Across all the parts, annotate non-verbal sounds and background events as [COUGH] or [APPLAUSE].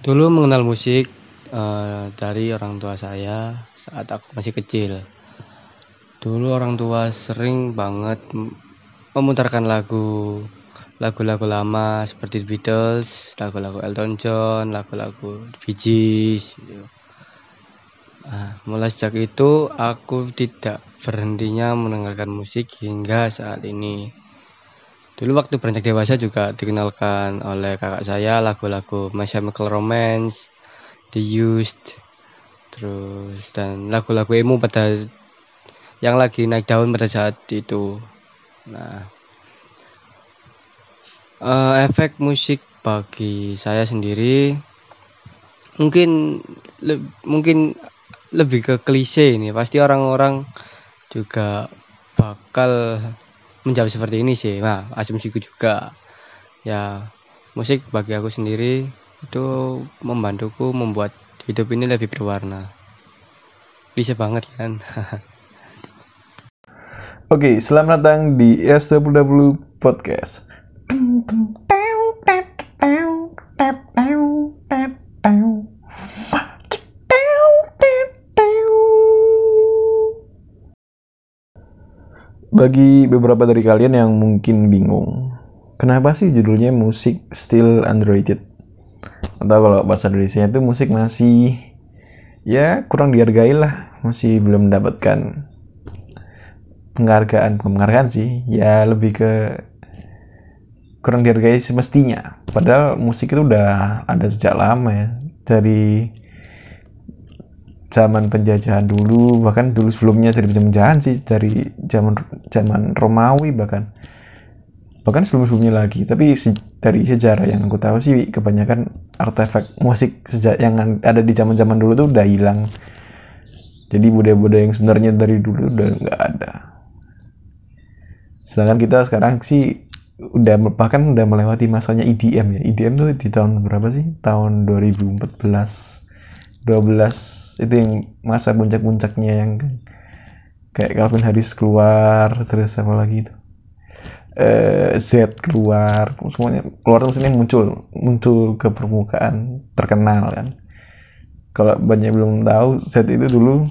Dulu mengenal musik uh, dari orang tua saya saat aku masih kecil. Dulu orang tua sering banget memutarkan lagu lagu-lagu lama seperti The Beatles, lagu-lagu Elton John, lagu-lagu Bee Gees. Gitu. Nah, mulai sejak itu aku tidak berhentinya mendengarkan musik hingga saat ini. Dulu waktu beranjak dewasa juga dikenalkan oleh kakak saya lagu-lagu My Chemical Romance, The Used, terus dan lagu-lagu emo pada yang lagi naik daun pada saat itu. Nah, uh, efek musik bagi saya sendiri mungkin le mungkin lebih ke klise ini. Pasti orang-orang juga bakal menjawab seperti ini sih. Nah asumsiku juga. Ya musik bagi aku sendiri itu membantuku membuat hidup ini lebih berwarna. Bisa banget kan? [LAUGHS] Oke, selamat datang di SWW Podcast. Bagi beberapa dari kalian yang mungkin bingung, kenapa sih judulnya musik still underrated? Atau kalau bahasa Indonesia itu musik masih ya kurang dihargai lah, masih belum mendapatkan penghargaan, penghargaan sih, ya lebih ke kurang dihargai semestinya. Padahal musik itu udah ada sejak lama ya, dari zaman penjajahan dulu bahkan dulu sebelumnya dari penjajahan sih dari zaman zaman Romawi bahkan. Bahkan sebelum sebelumnya lagi tapi se dari sejarah yang aku tahu sih kebanyakan artefak musik sejak yang ada di zaman zaman dulu tuh udah hilang. Jadi budaya-budaya yang sebenarnya dari dulu udah nggak ada. Sedangkan kita sekarang sih udah bahkan udah melewati masanya EDM ya. EDM tuh di tahun berapa sih? Tahun 2014 12 itu yang masa puncak-puncaknya yang kayak Calvin Harris keluar terus apa lagi itu? Uh, Z keluar semuanya keluar maksudnya muncul muncul ke permukaan terkenal kan. Kalau banyak belum tahu Z itu dulu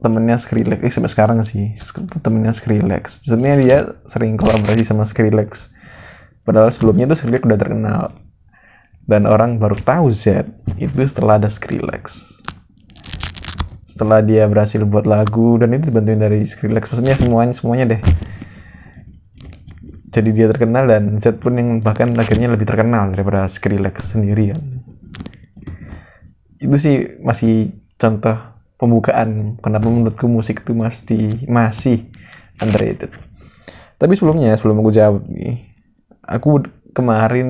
temennya Skrillex eh, sampai sekarang sih temennya Skrillex. Maksudnya dia sering kolaborasi sama Skrillex. Padahal sebelumnya itu Skrillex udah terkenal dan orang baru tahu Z itu setelah ada Skrillex. Setelah dia berhasil buat lagu dan itu dibantuin dari Skrillex. Maksudnya semuanya semuanya deh. Jadi dia terkenal dan Z pun yang bahkan akhirnya lebih terkenal daripada Skrillex sendirian itu sih masih contoh pembukaan. Kenapa menurutku musik itu masih masih underrated. Tapi sebelumnya sebelum aku jawab nih aku kemarin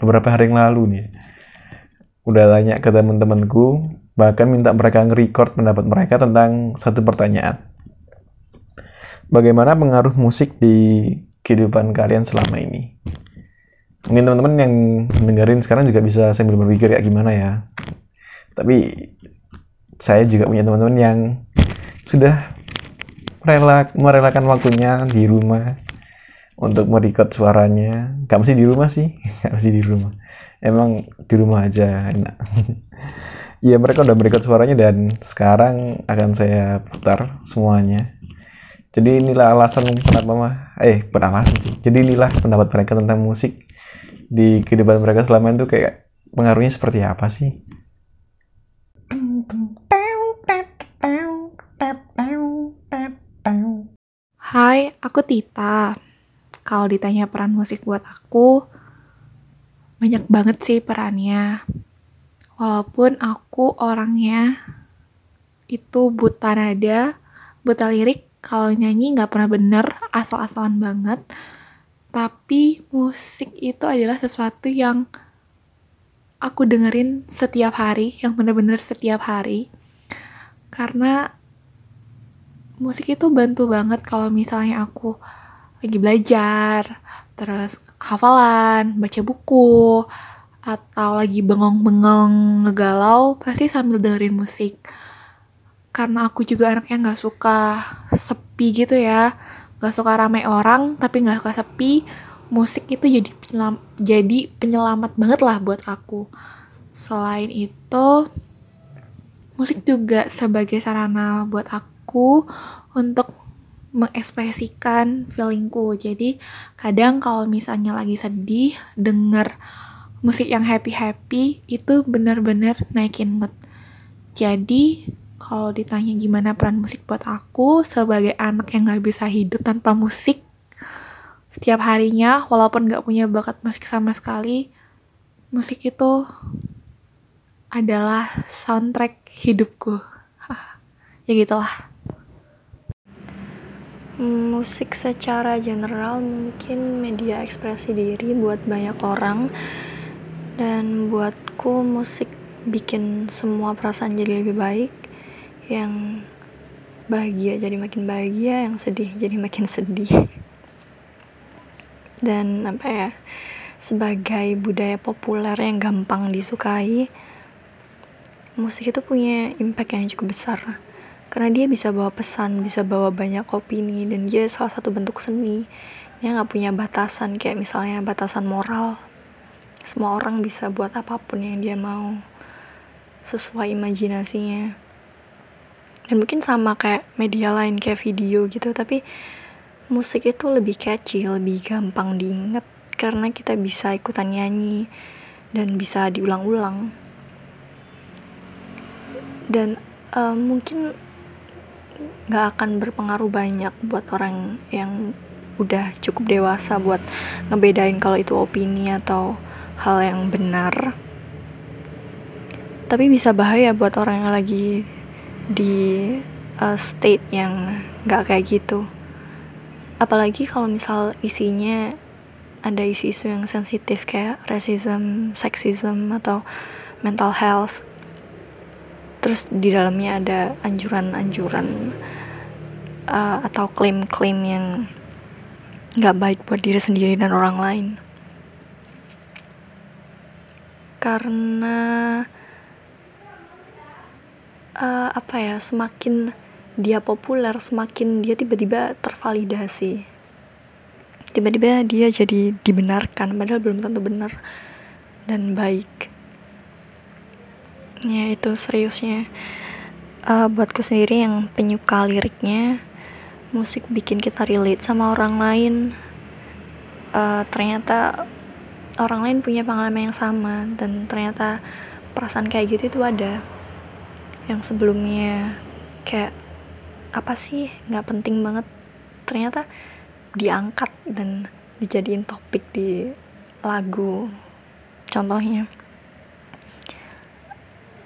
beberapa hari yang lalu nih udah tanya ke teman-temanku bahkan minta mereka nge-record pendapat mereka tentang satu pertanyaan. Bagaimana pengaruh musik di kehidupan kalian selama ini? Mungkin teman-teman yang dengerin sekarang juga bisa sambil berpikir ya gimana ya? Tapi saya juga punya teman-teman yang sudah rela merelakan waktunya di rumah untuk merecord suaranya. Gak mesti di rumah sih [LAUGHS] gak mesti di rumah. Emang di rumah aja enak. [LAUGHS] Ya mereka udah merecord suaranya dan sekarang akan saya putar semuanya. Jadi inilah alasan kenapa mah eh bukan alasan sih. Jadi inilah pendapat mereka tentang musik di kehidupan mereka selama itu kayak pengaruhnya seperti apa sih? Hai, aku Tita kalau ditanya peran musik buat aku, banyak banget sih perannya. Walaupun aku orangnya itu buta nada, buta lirik, kalau nyanyi nggak pernah bener, asal-asalan banget. Tapi musik itu adalah sesuatu yang aku dengerin setiap hari, yang bener-bener setiap hari. Karena musik itu bantu banget kalau misalnya aku lagi belajar, terus hafalan, baca buku, atau lagi bengong-bengong ngegalau, pasti sambil dengerin musik. Karena aku juga anaknya gak suka sepi gitu ya, gak suka rame orang, tapi gak suka sepi. musik itu jadi penyelam, jadi penyelamat banget lah buat aku selain itu musik juga sebagai sarana buat aku untuk mengekspresikan feelingku. Jadi kadang kalau misalnya lagi sedih denger musik yang happy happy itu benar-benar naikin mood. Jadi kalau ditanya gimana peran musik buat aku sebagai anak yang gak bisa hidup tanpa musik setiap harinya walaupun gak punya bakat musik sama sekali musik itu adalah soundtrack hidupku. [LAUGHS] Ya gitulah musik secara general mungkin media ekspresi diri buat banyak orang. Dan buatku musik bikin semua perasaan jadi lebih baik. Yang bahagia jadi makin bahagia yang sedih jadi makin sedih. Dan apa ya sebagai budaya populer yang gampang disukai musik itu punya impact yang cukup besar karena dia bisa bawa pesan bisa bawa banyak opini dan dia salah satu bentuk seni. Dia nggak punya batasan kayak misalnya batasan moral. Semua orang bisa buat apa pun yang dia mau sesuai imajinasinya. Dan mungkin sama kayak media lain kayak video gitu tapi musik itu lebih catchy lebih gampang diinget karena kita bisa ikutan nyanyi dan bisa diulang-ulang. Dan uh, mungkin nggak akan berpengaruh banyak buat orang yang udah cukup dewasa buat ngebedain kalau itu opini atau hal yang benar. Tapi bisa bahaya buat orang yang lagi di uh, state yang nggak kayak gitu. Apalagi kalau misal isinya ada isu-isu yang sensitif kayak racism, sexism atau mental health terus di dalamnya ada anjuran-anjuran uh, atau klaim-klaim yang nggak baik buat diri sendiri dan orang lain. Karena uh, apa ya semakin dia populer semakin dia tiba-tiba tervalidasi. Tiba-tiba dia jadi dibenarkan padahal belum tentu benar dan baik ya itu seriusnya. Uh, buatku sendiri yang penyuka liriknya musik bikin kita relate sama orang lain. Uh, ternyata orang lain punya pengalaman yang sama dan ternyata perasaan kayak gitu itu ada. Yang sebelumnya kayak apa sih? Nggak penting banget. Ternyata diangkat dan dijadiin topik di lagu contohnya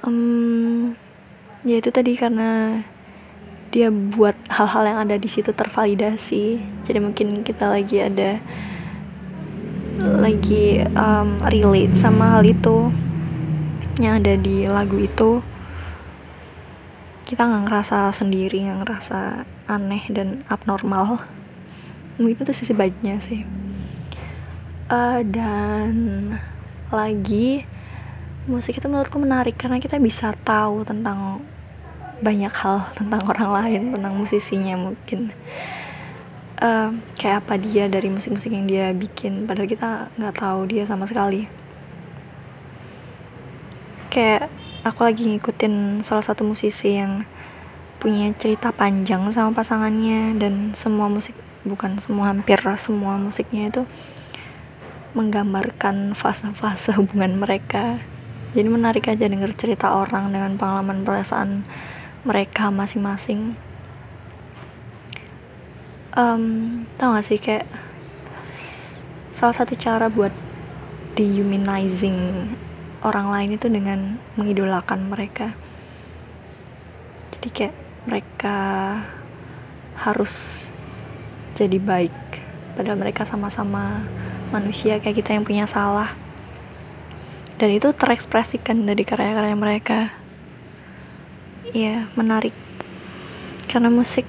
um, ya itu tadi karena dia buat hal-hal yang ada di situ tervalidasi. Jadi mungkin kita lagi ada lagi um, relate sama hal itu yang ada di lagu itu. Kita nggak ngerasa sendiri nggak ngerasa aneh dan abnormal. Mungkin itu sisi baiknya sih. Uh, dan lagi musik itu menurutku menarik karena kita bisa tahu tentang banyak hal [LAUGHS] tentang orang lain tentang musisinya mungkin. Uh, kayak apa dia dari musik-musik yang dia bikin padahal kita nggak tahu dia sama sekali. Kayak aku lagi ngikutin salah satu musisi yang punya cerita panjang sama pasangannya dan semua musik bukan semua hampir semua musiknya itu menggambarkan fase-fase [LAUGHS] hubungan mereka jadi menarik aja denger cerita orang dengan pengalaman perasaan mereka masing-masing. Um, tau gak sih kayak salah satu cara buat dehumanizing orang lain itu dengan mengidolakan mereka. Jadi kayak mereka harus jadi baik padahal mereka sama-sama manusia kayak kita yang punya salah dan itu terekspresikan dari karya-karya mereka. Ya menarik. Karena musik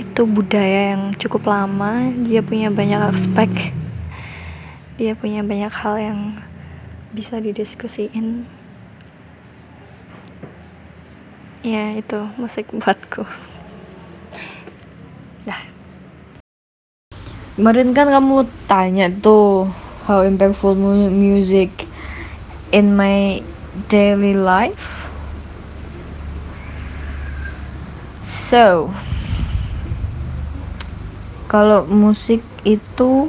itu budaya yang cukup lama dia punya banyak aspek dia punya banyak hal yang bisa didiskusiin. Ya itu musik [LAUGHS] buatku. Dah. Kemarin kan kamu tanya tuh how impactful mu- music in my daily life. So kalau musik itu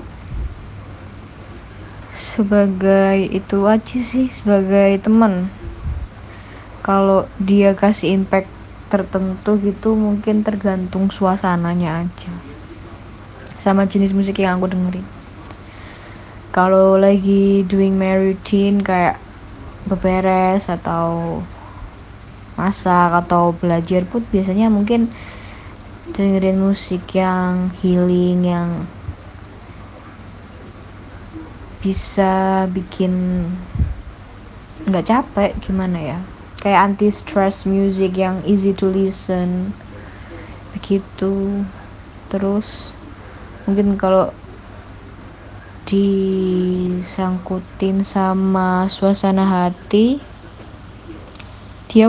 sebagai itu aja sih sebagai teman. Kalau dia kasih impact tertentu gitu mungkin tergantung suasananya aja. Sama jenis musik yang aku dengerin kalau lagi doing my routine kayak beberes atau masak atau belajar pun biasanya mungkin dengerin musik yang healing yang bisa bikin nggak capek gimana ya? Kayak anti stress music yang easy to listen begitu. Terus mungkin kalau disangkutin sama suasana hati dia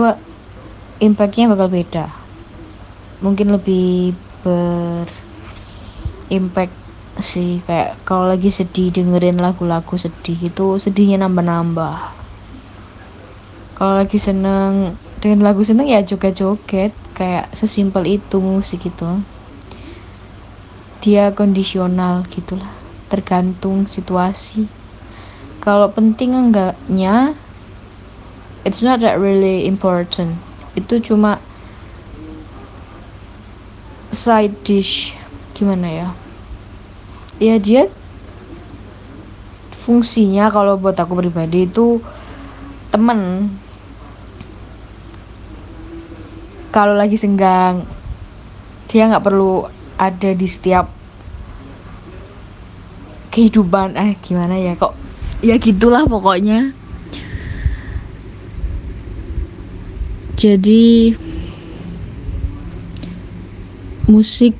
impactnya bakal beda. Mungkin lebih ber impact sih kayak kalau lagi sedih dengerin lagu-lagu sedih itu sedihnya nambah-nambah. Kalau lagi seneng dengan lagu seneng ya joget-joget kayak sesimpel itu musik itu. Dia kondisional gitulah tergantung situasi. Kalau penting enggaknya it's not that really important. Itu cuma side dish gimana ya? Ya dia fungsinya kalau buat aku pribadi itu temen. Kalau lagi senggang dia nggak perlu ada di setiap kehidupan. Eh gimana ya kok? Ya gitulah pokoknya. Jadi musik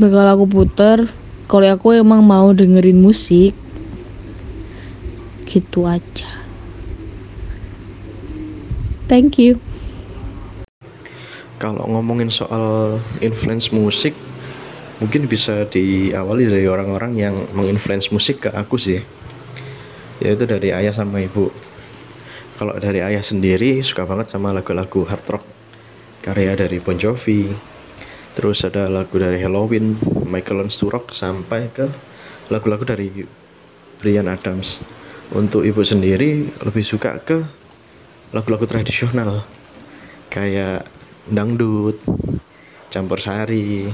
bakal aku puter kalau aku emang mau dengerin musik gitu aja. Thank you. Kalau ngomongin soal influence musik, mungkin bisa diawali dari orang-orang yang menginfluence musik ke aku sih. Yaitu dari ayah sama ibu. Kalau dari ayah sendiri suka banget sama lagu-lagu hard rock karya dari Bon Jovi. Terus ada lagu dari Halloween, Michael to Rock sampai ke lagu-lagu dari Brian Adams. Untuk ibu sendiri lebih suka ke lagu-lagu tradisional kayak dangdut, campur sari,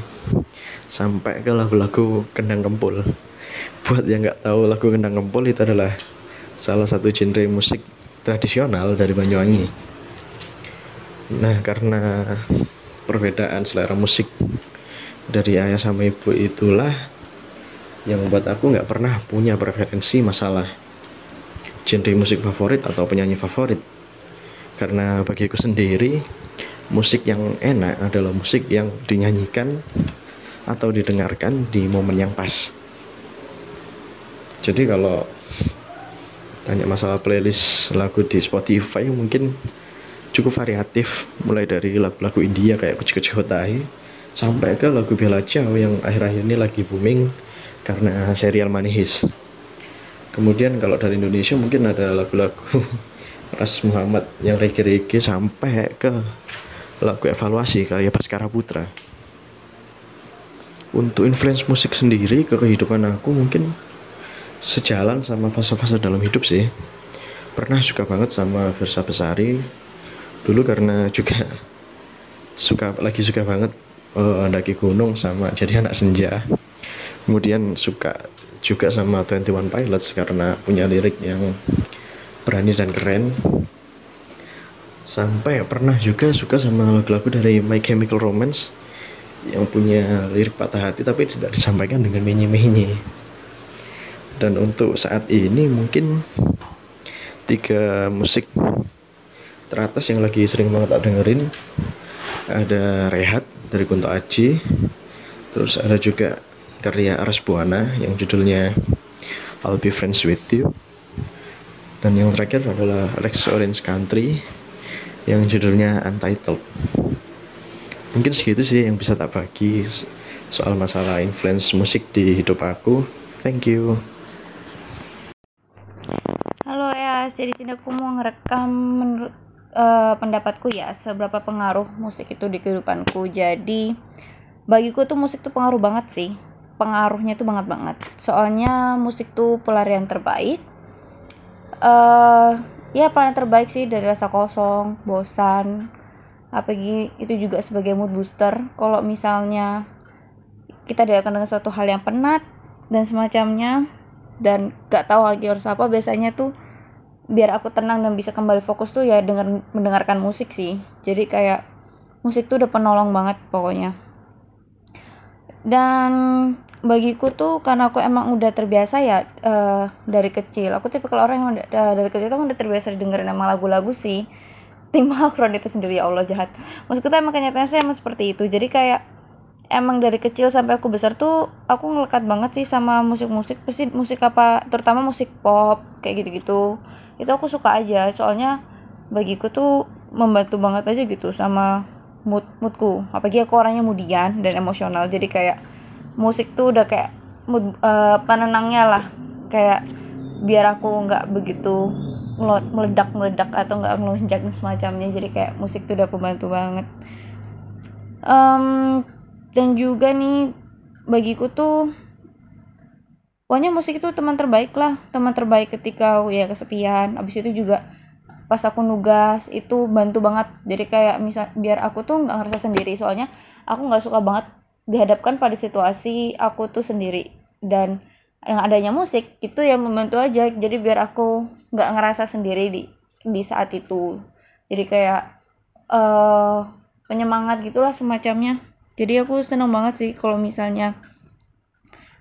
sampai ke lagu-lagu kendang kempul. Buat yang nggak tahu lagu kendang kempul itu adalah salah satu genre musik tradisional dari Banyuwangi. Nah, karena perbedaan selera musik dari ayah sama ibu itulah yang membuat aku nggak pernah punya preferensi masalah genre musik favorit atau penyanyi favorit. Karena bagiku sendiri, musik yang enak adalah musik yang dinyanyikan atau didengarkan di momen yang pas. Jadi kalau tanya masalah playlist lagu di Spotify mungkin cukup variatif mulai dari lagu-lagu India kayak Kuch Kuch Hota Hai sampai ke lagu Bella Ciao yang akhir-akhir ini lagi booming karena serial Money Heist. Kemudian kalau dari Indonesia mungkin ada lagu-lagu [LAUGHS] Ras Muhammad yang reggae-reggae sampai ke lagu evaluasi karya Baskara Putra. Untuk influence musik sendiri ke kehidupan aku mungkin sejalan sama fase-fase dalam hidup sih. Pernah suka banget sama Versa Besari. Dulu karena juga suka lagi suka banget uh, mendaki gunung sama jadi anak senja. Kemudian suka juga sama 21 Pilots karena punya lirik yang berani dan keren sampai pernah juga suka sama lagu-lagu dari My Chemical Romance yang punya lirik patah hati tapi tidak disampaikan dengan menye-menye. Dan untuk saat ini mungkin tiga musik teratas yang lagi sering banget tak dengerin. Ada Rehat dari Kunto Aji terus ada juga karya Aras Buana yang judulnya I'll Be Friends With You. Dan yang terakhir adalah Rex Orange Country yang judulnya Untitled mungkin segitu sih yang bisa tak bagi soal masalah influence musik di hidup aku. Thank you. Halo ya, jadi sini aku mau ngerekam menurut uh, pendapatku ya seberapa pengaruh musik itu di kehidupanku. Jadi bagiku tuh musik tuh pengaruh banget sih. Pengaruhnya tuh banget banget. Soalnya musik tuh pelarian terbaik. Uh, ya pelarian terbaik sih dari rasa kosong, bosan. Apalagi itu juga sebagai mood booster. Kalau misalnya kita dihadapkan dengan suatu hal yang penat dan semacamnya dan gak tahu lagi harus apa biasanya tuh biar aku tenang dan bisa kembali fokus tuh ya dengan mendengarkan musik sih jadi kayak musik tuh udah penolong banget pokoknya dan bagiku tuh karena aku emang udah terbiasa ya uh, dari kecil. Aku tipe kalau orang yang uh, dari kecil tuh udah terbiasa dengerin emang lagu-lagu sih. [LAUGHS] Tim Akron itu sendiri ya Allah jahat. Maksudku tuh emang kenyataannya sih emang seperti itu. Jadi kayak emang dari kecil sampai aku besar tuh aku ngelekat banget sih sama musik-musik. Pasti musik apa terutama musik pop kayak gitu-gitu. Itu aku suka aja. Soalnya bagiku tuh membantu banget aja gitu sama mood moodku. Apalagi aku orangnya mudian dan emosional. Jadi kayak musik tuh udah kayak mood uh, penenangnya lah. Kayak biar aku nggak begitu meledak meledak atau nggak ngelonjak semacamnya. Jadi kayak musik tuh udah pembantu banget. Um, dan juga nih bagiku tuh pokoknya musik itu teman terbaik lah. Teman terbaik ketika ya kesepian. Abis itu juga pas aku nugas itu bantu banget. Jadi kayak misal biar aku tuh nggak ngerasa sendiri. Soalnya aku nggak suka banget dihadapkan pada situasi aku tuh sendiri. Dan dengan adanya musik itu yang membantu aja. Jadi biar aku nggak ngerasa sendiri di di saat itu. Jadi kayak uh, penyemangat gitulah semacamnya. Jadi aku seneng banget sih kalau misalnya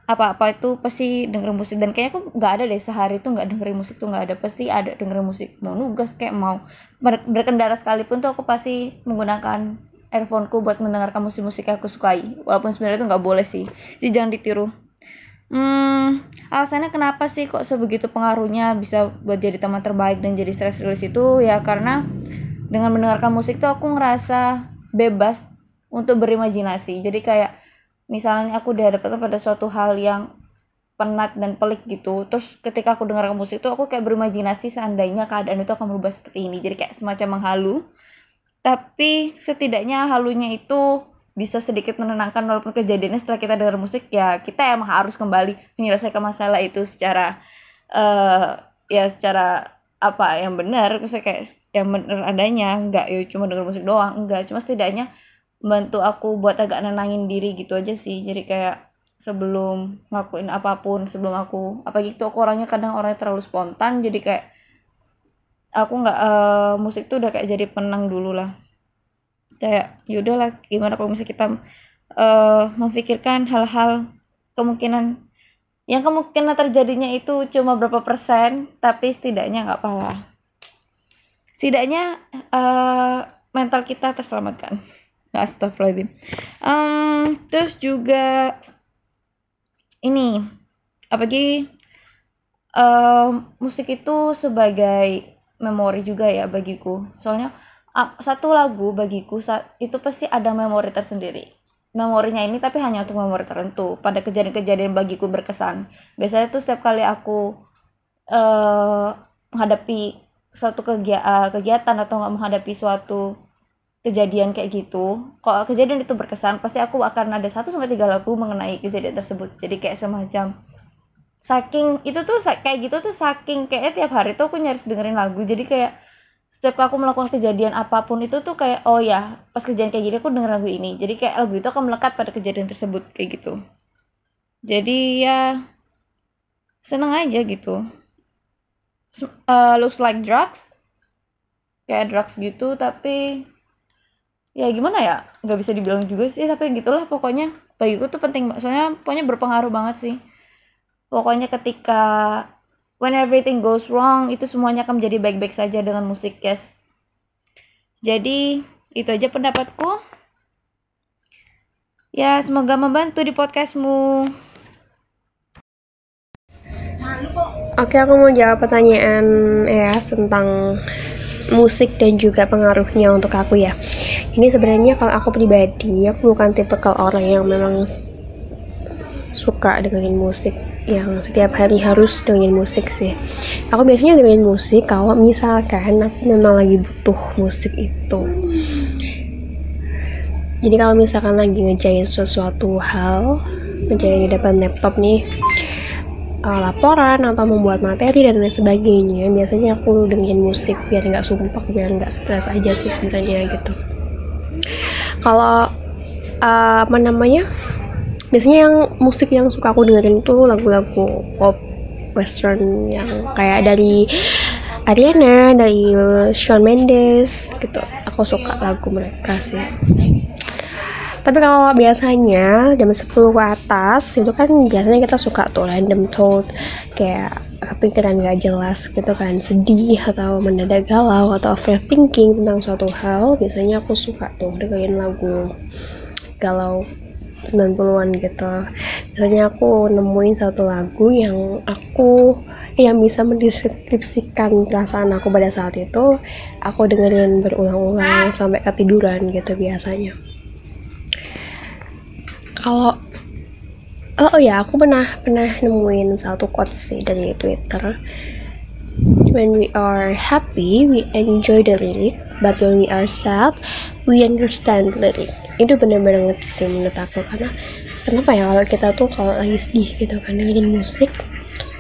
apa-apa itu pasti dengerin musik. Dan kayaknya aku nggak ada deh sehari itu nggak dengerin musik tuh nggak ada. Pasti ada dengerin musik. Mau nugas kayak mau. Ber berkendara sekalipun tuh aku pasti menggunakan earphoneku buat mendengarkan musik-musik yang aku sukai. Walaupun sebenarnya itu nggak boleh sih. Jadi jangan ditiru. Hmm alasannya kenapa sih kok sebegitu pengaruhnya bisa buat jadi teman terbaik dan jadi stress release itu? Ya karena dengan mendengarkan musik tuh aku ngerasa bebas untuk berimajinasi. Jadi kayak misalnya aku dihadapkan pada suatu hal yang penat dan pelik gitu terus ketika aku dengar musik itu aku kayak berimajinasi seandainya keadaan itu akan berubah seperti ini. Jadi kayak semacam menghalu tapi setidaknya halunya itu bisa sedikit menenangkan walaupun kejadiannya setelah kita dengar musik ya kita emang harus kembali menyelesaikan masalah itu secara uh, ya secara apa yang benar saya kayak yang benar adanya. Nggak ya cuma dengar musik doang enggak cuma setidaknya bantu aku buat agak nenangin diri gitu aja sih. Jadi kayak sebelum ngelakuin apa pun sebelum aku apa gitu aku orangnya kadang orangnya terlalu spontan jadi kayak aku nggak uh, musik tuh udah kayak jadi penang dulu lah. Kayak yaudah lah gimana kalau misalnya kita uh, memikirkan hal-hal kemungkinan yang kemungkinan terjadinya itu cuma berapa persen tapi setidaknya nggak apa-apa. Setidaknya uh, mental kita terselamatkan. [LAUGHS] Astagfirullahaladzim. Um, terus juga ini apalagi um, musik itu sebagai memori juga ya bagiku. Soalnya satu lagu bagiku itu pasti ada memori tersendiri. Memorinya ini tapi hanya untuk memori tertentu. Pada kejadian-kejadian bagiku berkesan. Biasanya tuh setiap kali aku uh, menghadapi suatu kegiatan atau nggak menghadapi suatu kejadian kayak gitu kalau kejadian itu berkesan pasti aku akan ada satu sampai tiga lagu mengenai kejadian tersebut jadi kayak semacam saking itu tuh kayak gitu tuh saking kayak tiap hari tuh aku nyaris dengerin lagu. Jadi kayak setiap aku melakukan kejadian apa pun itu tuh kayak oh ya pas kejadian kayak gini aku denger lagu ini. Jadi kayak lagu itu akan melekat pada kejadian tersebut kayak gitu. Jadi ya seneng aja gitu. Uh, looks like drugs. Kayak drugs gitu tapi ya gimana ya nggak bisa dibilang juga sih tapi gitulah pokoknya. Bagiku tuh penting soalnya pokoknya berpengaruh banget sih pokoknya ketika when everything goes wrong itu semuanya akan menjadi baik-baik saja dengan musik guys. Jadi itu aja pendapatku. Ya semoga membantu di podcastmu. Oke, aku mau jawab pertanyaan ya tentang musik dan juga pengaruhnya untuk aku ya. Ini sebenarnya kalau aku pribadi aku bukan tipe orang yang memang suka dengerin musik yang setiap hari harus dengerin musik sih. Aku biasanya dengerin musik kalau misalkan aku memang lagi butuh musik itu. Jadi kalau misalkan lagi ngejain sesuatu hal ngejain di depan laptop nih uh, laporan atau membuat materi dan lain sebagainya biasanya aku dengerin musik biar nggak sumpah biar nggak stres aja sih sebenarnya gitu. Kalau uh, apa namanya biasanya yang musik yang suka aku dengerin itu lagu-lagu pop western yang kayak dari Ariana dari Shawn Mendes gitu. Aku suka lagu mereka sih. Tapi kalau biasanya jam 10 ke atas itu kan biasanya kita suka tuh random thought kayak kepikiran gak jelas gitu kan sedih atau mendadak galau atau overthinking tentang suatu hal biasanya aku suka tuh dengerin lagu galau 90-an gitu. Biasanya aku nemuin satu lagu yang aku yang bisa mendeskripsikan perasaan aku pada saat itu. Aku dengerin berulang-ulang sampai ketiduran gitu biasanya. Kalau oh, oh ya aku pernah pernah nemuin satu quotes sih dari Twitter. When we are happy we enjoy the lyric but when we are sad we understand the lyric itu bener banget sih menurut aku karena kenapa ya kalau kita tuh kalau lagi sedih gitu kan dengerin musik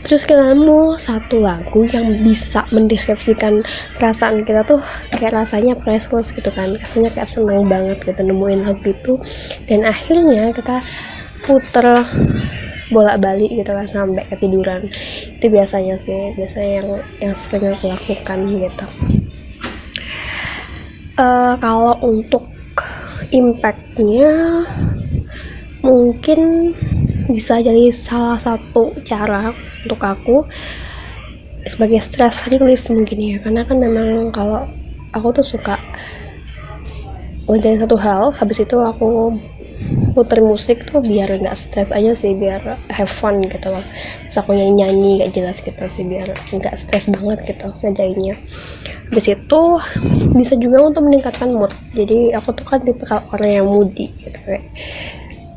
terus kita nemu satu lagu yang bisa mendeskripsikan perasaan kita tuh kayak rasanya priceless gitu kan rasanya kayak seneng banget gitu nemuin lagu itu dan akhirnya kita puter bolak-balik gitu kan sampai ketiduran. Itu biasanya sih biasanya yang yang sering aku lakukan gitu. Uh, kalau untuk impactnya mungkin bisa jadi salah satu cara untuk aku sebagai stress relief mungkin ya. Karena kan memang kalau aku tuh suka ngerjain satu hal habis itu aku puter musik tuh biar nggak stres aja sih biar have fun gitu loh. Terus aku nyanyi nyanyi gak jelas gitu sih biar nggak stres banget gitu ngerjainnya habis itu bisa juga untuk meningkatkan mood. Jadi aku tuh kan tipe orang yang moody gitu kayak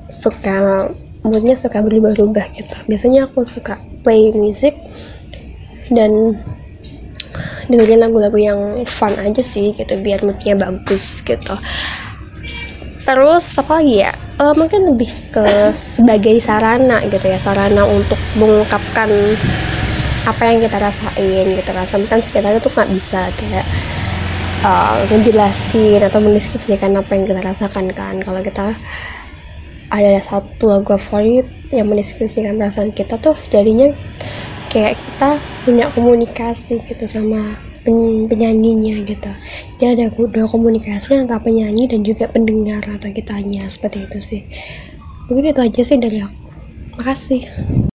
suka moodnya suka berubah-ubah gitu. Biasanya aku suka play music dan dengerin lagu-lagu yang fun aja sih gitu biar moodnya bagus gitu. Terus apa lagi ya? Uh, mungkin lebih ke sebagai sarana gitu ya sarana untuk mengungkapkan apa yang kita rasain gitu kan. Kan sekitarnya tuh nggak bisa kayak uh, ngejelasin atau mendeskripsikan apa yang kita rasakan kan. Kalau kita ada satu lagu favorit yang mendeskripsikan perasaan kita tuh jadinya kayak kita punya komunikasi gitu sama pen penyanyinya gitu. Jadi ada dua komunikasi antara penyanyi dan juga pendengar atau kitanya seperti itu sih. Mungkin itu aja sih dari aku. Makasih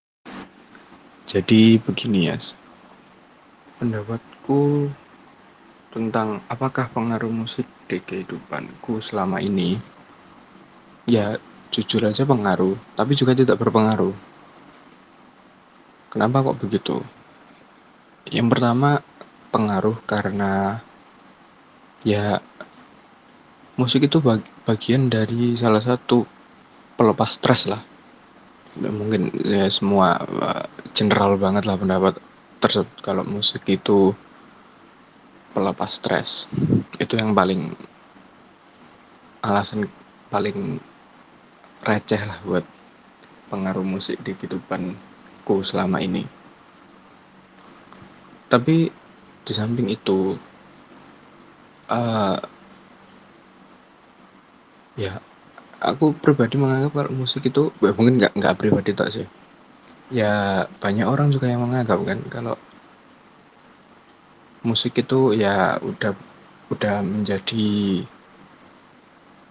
jadi begini ya pendapatku tentang apakah pengaruh musik di kehidupanku selama ini ya Jujur aja pengaruh, tapi juga tidak berpengaruh. Kenapa kok begitu? Yang pertama, pengaruh karena ya musik itu bagian dari salah satu pelepas stres lah. Mungkin ya semua uh, general banget lah pendapat tersebut kalau musik itu pelepas stres. Itu yang paling alasan paling receh lah buat pengaruh musik di kehidupanku selama ini. Tapi di samping itu, uh, ya aku pribadi menganggap kalau musik itu ya mungkin nggak nggak pribadi tak sih. Ya banyak orang juga yang menganggap kan kalau musik itu ya udah udah menjadi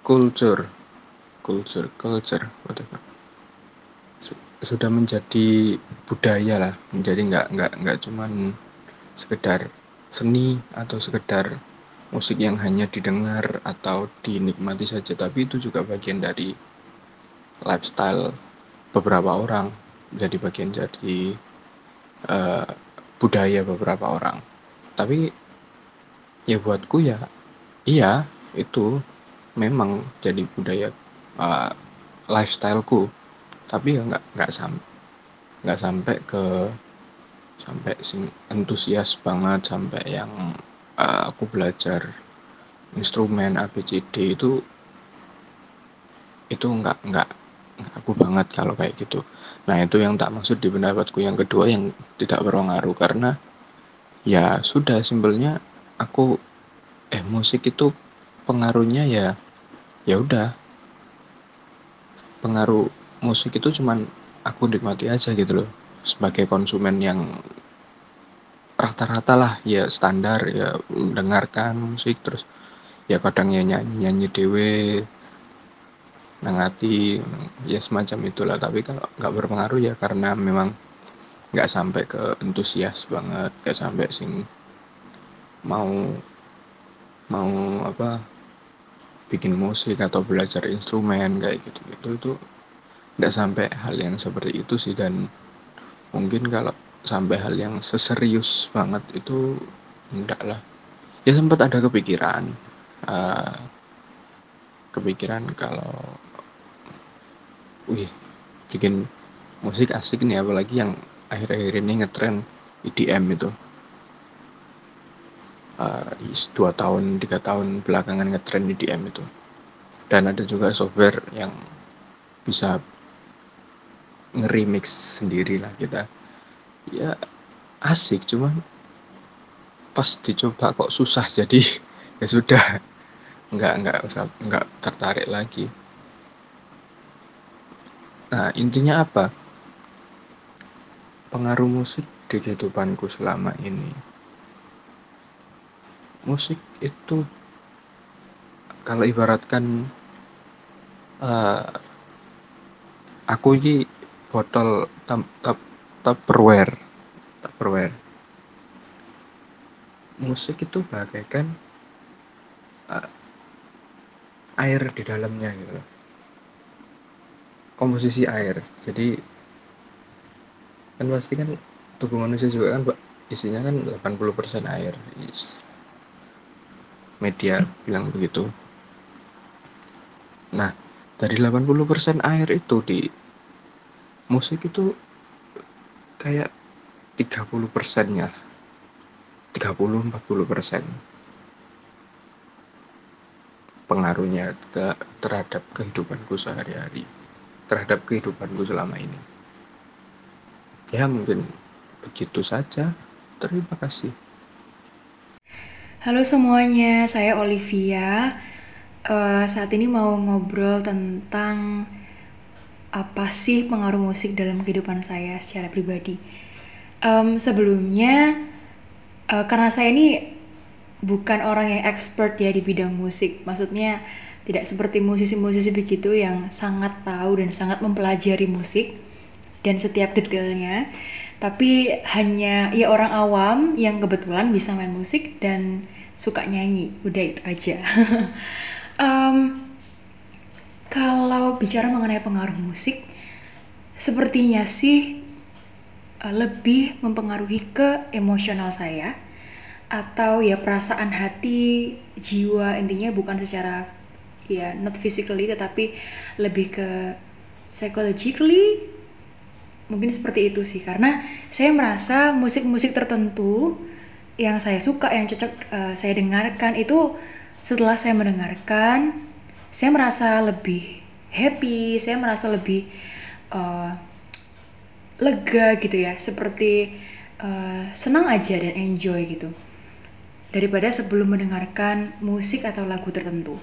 kultur culture culture whatever. Sudah menjadi budaya lah. Menjadi nggak nggak nggak cuman sekedar seni atau sekedar musik yang hanya didengar atau dinikmati saja tapi itu juga bagian dari lifestyle beberapa orang jadi bagian dari uh, budaya beberapa orang. Tapi ya buatku ya iya itu memang jadi budaya uh, lifestyleku. Tapi ya nggak nggak sampai nggak sampai ke sampai sing antusias banget sampai yang uh, aku belajar instrumen ABCD itu itu nggak nggak aku banget kalau kayak gitu. Nah itu yang tak maksud di pendapatku yang kedua yang tidak berpengaruh karena ya sudah simpelnya aku eh musik itu pengaruhnya ya ya udah. Pengaruh musik itu cuman aku nikmati aja gitu loh sebagai konsumen yang rata-rata lah ya standar ya mendengarkan musik terus ya kadang ya nyanyi nyanyi dewe nangati ya semacam itulah. Tapi kalau nggak berpengaruh ya karena memang nggak sampai ke antusias banget nggak sampai sing mau mau apa bikin musik atau belajar instrumen kayak gitu gitu itu nggak sampai hal yang seperti itu sih. Dan mungkin kalau sampai hal yang seserius banget itu enggak lah. Ya sempat ada kepikiran uh, kepikiran kalau wih bikin musik asik nih apalagi yang akhir-akhir ini ngetren EDM itu. Uh, dua tahun tiga tahun belakangan ngetren EDM itu. Dan ada juga software yang bisa nge-remix sendiri lah kita ya asik cuman pas dicoba kok susah jadi [LAUGHS] ya sudah. Nggak nggak usah nggak tertarik lagi. Nah intinya apa? Pengaruh musik di kehidupanku selama ini. Musik itu kalau ibaratkan uh, aku ini botol tap tap tupperware. Tupperware. Musik itu bagaikan uh, air di dalamnya gitu loh. Komposisi air. Jadi kan pasti kan tubuh manusia juga kan isinya kan 80% air. Media bilang begitu. Nah dari 80% air itu di musik itu kayak 30 persennya 30-40 persen. Pengaruhnya ke, terhadap kehidupanku sehari-hari. Terhadap kehidupanku selama ini. Ya mungkin begitu saja. Terima kasih. Halo semuanya, saya Olivia. Uh, saat ini mau ngobrol tentang apa sih pengaruh musik dalam kehidupan saya secara pribadi. Um, sebelumnya, uh, karena saya ini bukan orang yang expert ya di bidang musik, maksudnya tidak seperti musisi-musisi begitu yang sangat tahu dan sangat mempelajari musik dan setiap detailnya, tapi hanya ya orang awam yang kebetulan bisa main musik dan suka nyanyi, udah itu aja. [LAUGHS] um, Kalau bicara mengenai pengaruh musik, sepertinya sih uh, lebih mempengaruhi ke emosional saya atau ya perasaan hati, jiwa intinya bukan secara ya not physically tetapi lebih ke psychologically mungkin seperti itu sih. Karena saya merasa musik-musik tertentu yang saya suka yang cocok uh, saya dengarkan itu setelah saya mendengarkan saya merasa lebih happy, saya merasa lebih uh, lega gitu ya, seperti uh, senang aja dan enjoy gitu daripada sebelum mendengarkan musik atau lagu tertentu.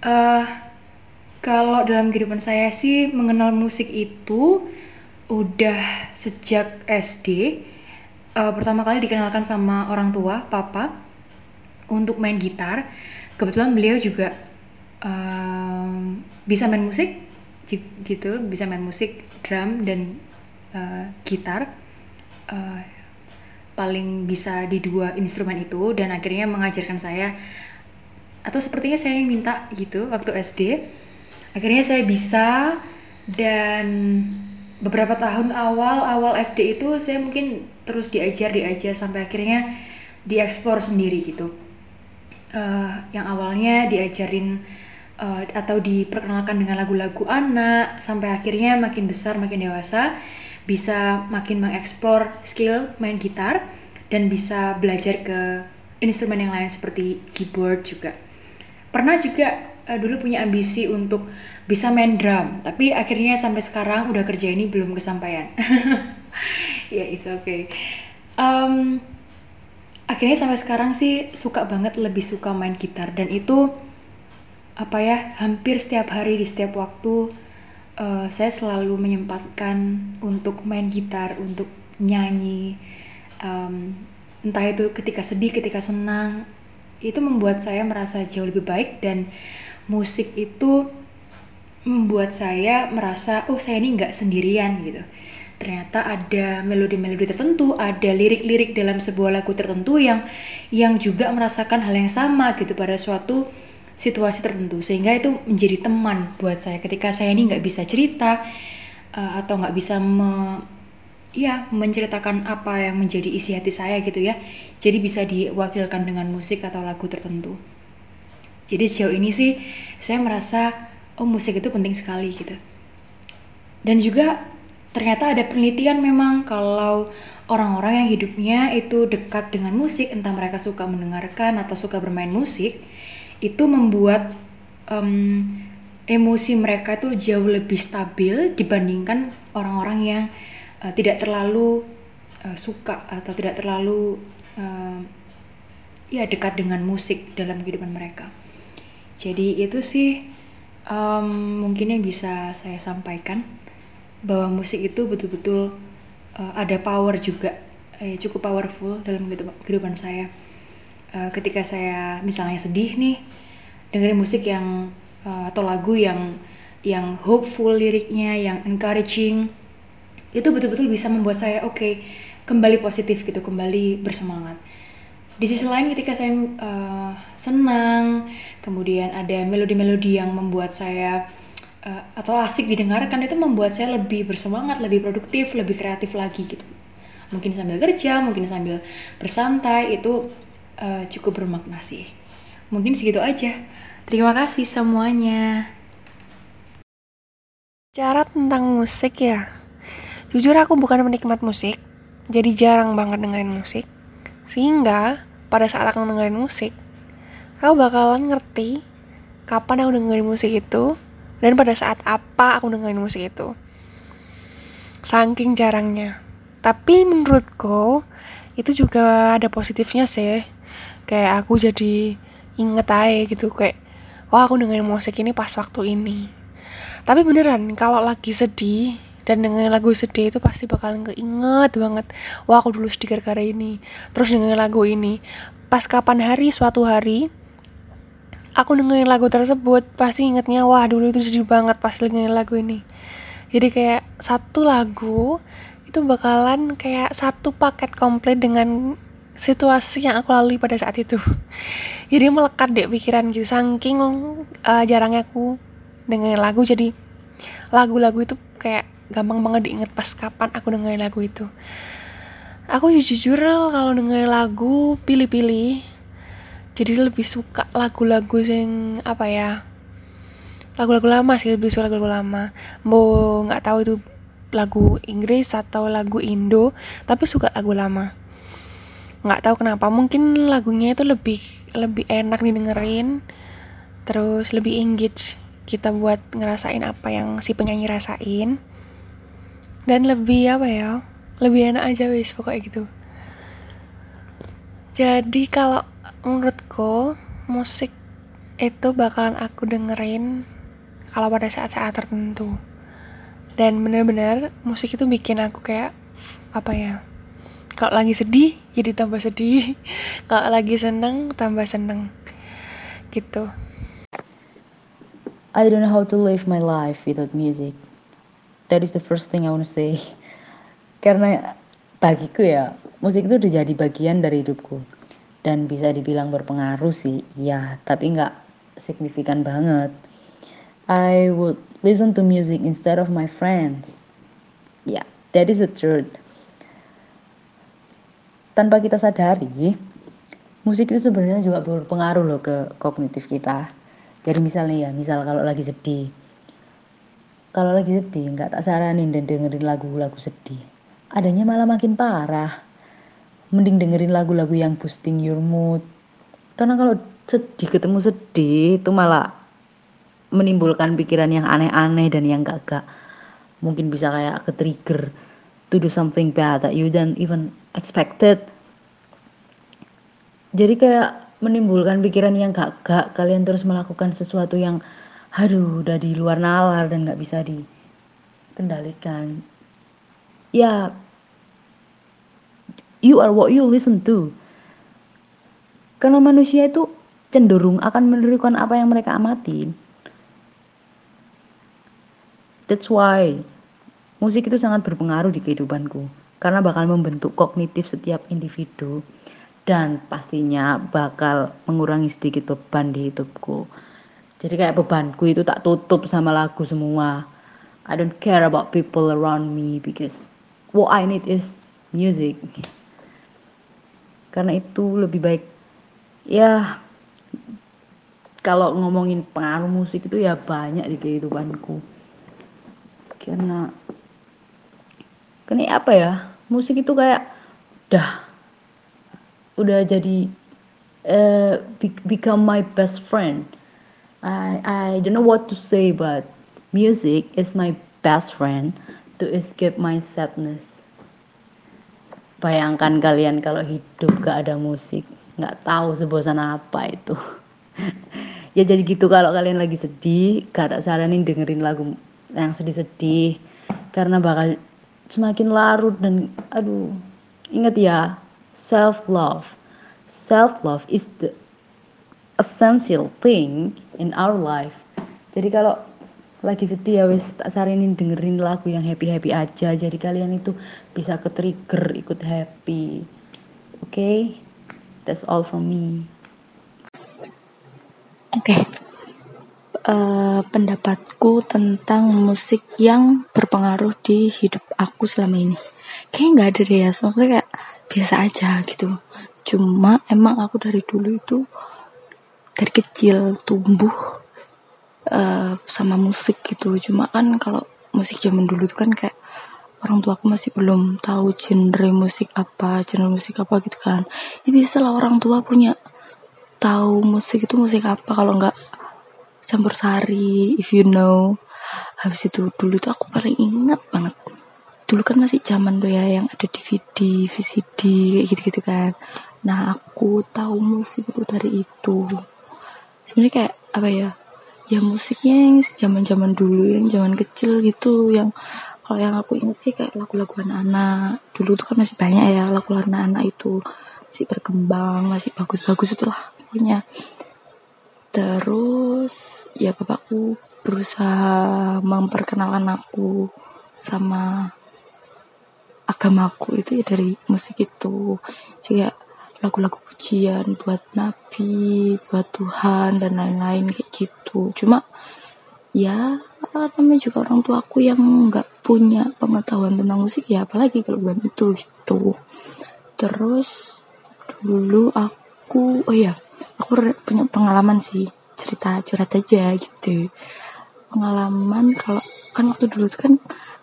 Uh, kalau dalam kehidupan saya sih mengenal musik itu udah sejak SD. Uh, pertama kali dikenalkan sama orang tua, papa, untuk main gitar kebetulan beliau juga um, bisa main musik gitu. Bisa main musik drum dan uh, gitar. Uh, paling bisa di dua instrumen itu. Dan akhirnya mengajarkan saya atau sepertinya saya yang minta gitu waktu SD akhirnya saya bisa dan beberapa tahun awal awal SD itu saya mungkin terus diajar diajar sampai akhirnya dieksplor sendiri gitu uh, yang awalnya diajarin uh, atau diperkenalkan dengan lagu-lagu anak sampai akhirnya makin besar makin dewasa bisa makin mengeksplor skill main gitar dan bisa belajar ke instrumen yang lain seperti keyboard juga. Pernah juga uh, dulu punya ambisi untuk bisa main drum tapi akhirnya sampai sekarang udah kerja ini belum kesampaian. [LAUGHS] Ya yeah, it's okay. Um, akhirnya sampai sekarang sih suka banget lebih suka main gitar. Dan itu apa ya hampir setiap hari di setiap waktu uh, saya selalu menyempatkan untuk main gitar untuk nyanyi um, entah itu ketika sedih ketika senang. Itu membuat saya merasa jauh lebih baik dan musik itu membuat saya merasa oh saya ini nggak sendirian gitu ternyata ada melodi-melodi tertentu, ada lirik-lirik dalam sebuah lagu tertentu yang yang juga merasakan hal yang sama gitu pada suatu situasi tertentu. Sehingga itu menjadi teman buat saya. Ketika saya ini nggak bisa cerita uh, atau nggak bisa me, ya menceritakan apa yang menjadi isi hati saya gitu ya jadi bisa diwakilkan dengan musik atau lagu tertentu. Jadi sejauh ini sih saya merasa oh musik itu penting sekali gitu. Dan juga ternyata ada penelitian memang kalau orang-orang yang hidupnya itu dekat dengan musik, entah mereka suka mendengarkan atau suka bermain musik, itu membuat um, emosi mereka itu jauh lebih stabil dibandingkan orang-orang yang uh, tidak terlalu uh, suka atau tidak terlalu uh, ya dekat dengan musik dalam kehidupan mereka. Jadi itu sih um, mungkin yang bisa saya sampaikan bahwa musik itu betul-betul uh, ada power juga. Eh, cukup powerful dalam kehidupan saya. Uh, ketika saya misalnya sedih nih dengerin musik yang uh, atau lagu yang yang hopeful liriknya yang encouraging itu betul-betul bisa membuat saya oke okay, kembali positif gitu kembali bersemangat. Di sisi lain ketika saya uh, senang kemudian ada melodi-melodi yang membuat saya uh, atau asik didengarkan itu membuat saya lebih bersemangat, lebih produktif, lebih kreatif lagi gitu. Mungkin sambil kerja, mungkin sambil bersantai itu uh, cukup bermakna sih. Mungkin segitu aja. Terima kasih semuanya. Cara tentang musik ya. Jujur aku bukan penikmat musik, jadi jarang banget dengerin musik. Sehingga pada saat aku dengerin musik, aku bakalan ngerti kapan aku dengerin musik itu dan pada saat apa aku dengerin musik itu? Saking jarangnya. Tapi menurutku itu juga ada positifnya sih. Kayak aku jadi inget aja gitu kayak wah aku dengerin musik ini pas waktu ini. Tapi beneran kalau lagi sedih dan dengerin lagu sedih itu pasti bakalan keinget banget wah aku dulu sedih gara-gara ini. Terus dengerin lagu ini. Pas kapan hari suatu hari aku dengerin lagu tersebut pasti ingetnya wah dulu itu sedih banget pas dengerin lagu ini. Jadi kayak satu lagu itu bakalan kayak satu paket komplit dengan situasi yang aku lalui pada saat itu. [LAUGHS] Jadi melekat deh pikiran gitu. Saking uh, jarangnya aku dengerin lagu jadi lagu-lagu itu kayak gampang banget diinget pas kapan aku dengerin lagu itu. Aku jujur kalau dengerin lagu pilih-pilih jadi lebih suka lagu-lagu yang apa ya lagu-lagu lama sih lebih suka lagu-lagu lama. Mau nggak tahu itu lagu Inggris atau lagu Indo tapi suka lagu lama. Nggak tahu kenapa mungkin lagunya itu lebih lebih enak didengerin terus lebih engage kita buat ngerasain apa yang si penyanyi rasain. Dan lebih apa ya lebih enak aja wis pokoknya gitu. Jadi kalau menurutku musik itu bakalan aku dengerin kalau pada saat-saat tertentu. Dan bener-bener musik itu bikin aku kayak apa ya kalau lagi sedih jadi tambah sedih. [LAUGHS] Kalau lagi seneng tambah seneng. Gitu. I don't know how to live my life without music. That is the first thing I wanna say. [LAUGHS] Karena bagiku ya musik itu udah jadi bagian dari hidupku dan bisa dibilang berpengaruh sih ya tapi nggak signifikan banget. I would listen to music instead of my friends. Ya yeah, that is the truth. Tanpa kita sadari musik itu sebenarnya juga berpengaruh loh ke kognitif kita. Jadi misalnya ya misal kalau lagi sedih. Kalau lagi sedih nggak tak saranin dan dengerin lagu-lagu sedih. Adanya malah makin parah mending dengerin lagu-lagu yang boosting your mood. Karena kalau sedih ketemu sedih itu malah menimbulkan pikiran yang aneh-aneh dan yang gak-gak mungkin bisa kayak ke trigger to do something bad that you don't even expected. Jadi kayak menimbulkan pikiran yang gak-gak kalian terus melakukan sesuatu yang aduh udah di luar nalar dan gak bisa dikendalikan. Ya you are what you listen to karena manusia itu cenderung akan menirukan apa yang mereka amatin That's why musik itu sangat berpengaruh di kehidupanku karena bakal membentuk kognitif setiap individu dan pastinya bakal mengurangi sedikit beban di hidupku. Jadi kayak bebanku itu tak tutup sama lagu semua. I don't care about people around me because what I need is music. [LAUGHS] Karena itu lebih baik ya kalau ngomongin pengaruh musik itu ya banyak di kehidupanku. Karena kini apa ya musik itu kayak udah udah jadi uh, become my best friend. I I don't know what to say but music is my best friend to escape my sadness bayangkan kalian kalau hidup gak ada musik nggak tahu sebosan apa itu. [LAUGHS] Ya jadi gitu kalau kalian lagi sedih gak tak saranin dengerin lagu yang sedih-sedih karena bakal semakin larut dan aduh ingat ya self love self love is the essential thing in our life. Jadi kalau lagi sedih ya wis tak sarinin dengerin lagu yang happy happy aja jadi kalian itu bisa ke trigger ikut happy oke okay? that's all from me oke okay uh, pendapatku tentang musik yang berpengaruh di hidup aku selama ini. Kayaknya nggak ada deh ya, soalnya kayak biasa aja gitu. Cuma emang aku dari dulu itu dari kecil tumbuh uh, sama musik gitu. Cuma kan kalau musik zaman dulu itu kan kayak orang tua aku masih belum tahu genre musik apa, genre musik apa gitu kan. Ya bisa lah orang tua punya tahu musik itu musik apa. Kalau nggak campur sari if you know. Habis itu dulu tuh aku paling ingat banget. Dulu kan masih zaman tuh ya yang ada DVD VCD kayak gitu-gitu kan. Nah aku tahu musik itu dari itu. Sebenarnya kayak apa ya ya musiknya yang zaman zaman dulu yang zaman kecil gitu yang kalau yang aku ingat sih kayak lagu-lagu anak-anak. Dulu tuh kan masih banyak ya lagu anak-anak itu. Masih berkembang masih bagus-bagus itulah pokoknya. Terus ya bapakku berusaha memperkenalkan aku sama agamaku itu ya dari musik itu. Juga lagu-lagu pujian buat nabi buat Tuhan dan lain-lain kayak gitu. Cuma ya namanya juga orang tua aku yang nggak punya pengetahuan tentang musik ya apalagi kalau bukan itu gitu. Terus dulu aku oh ya aku punya pengalaman sih cerita curhat aja gitu. Pengalaman kalau kan waktu dulu tuh kan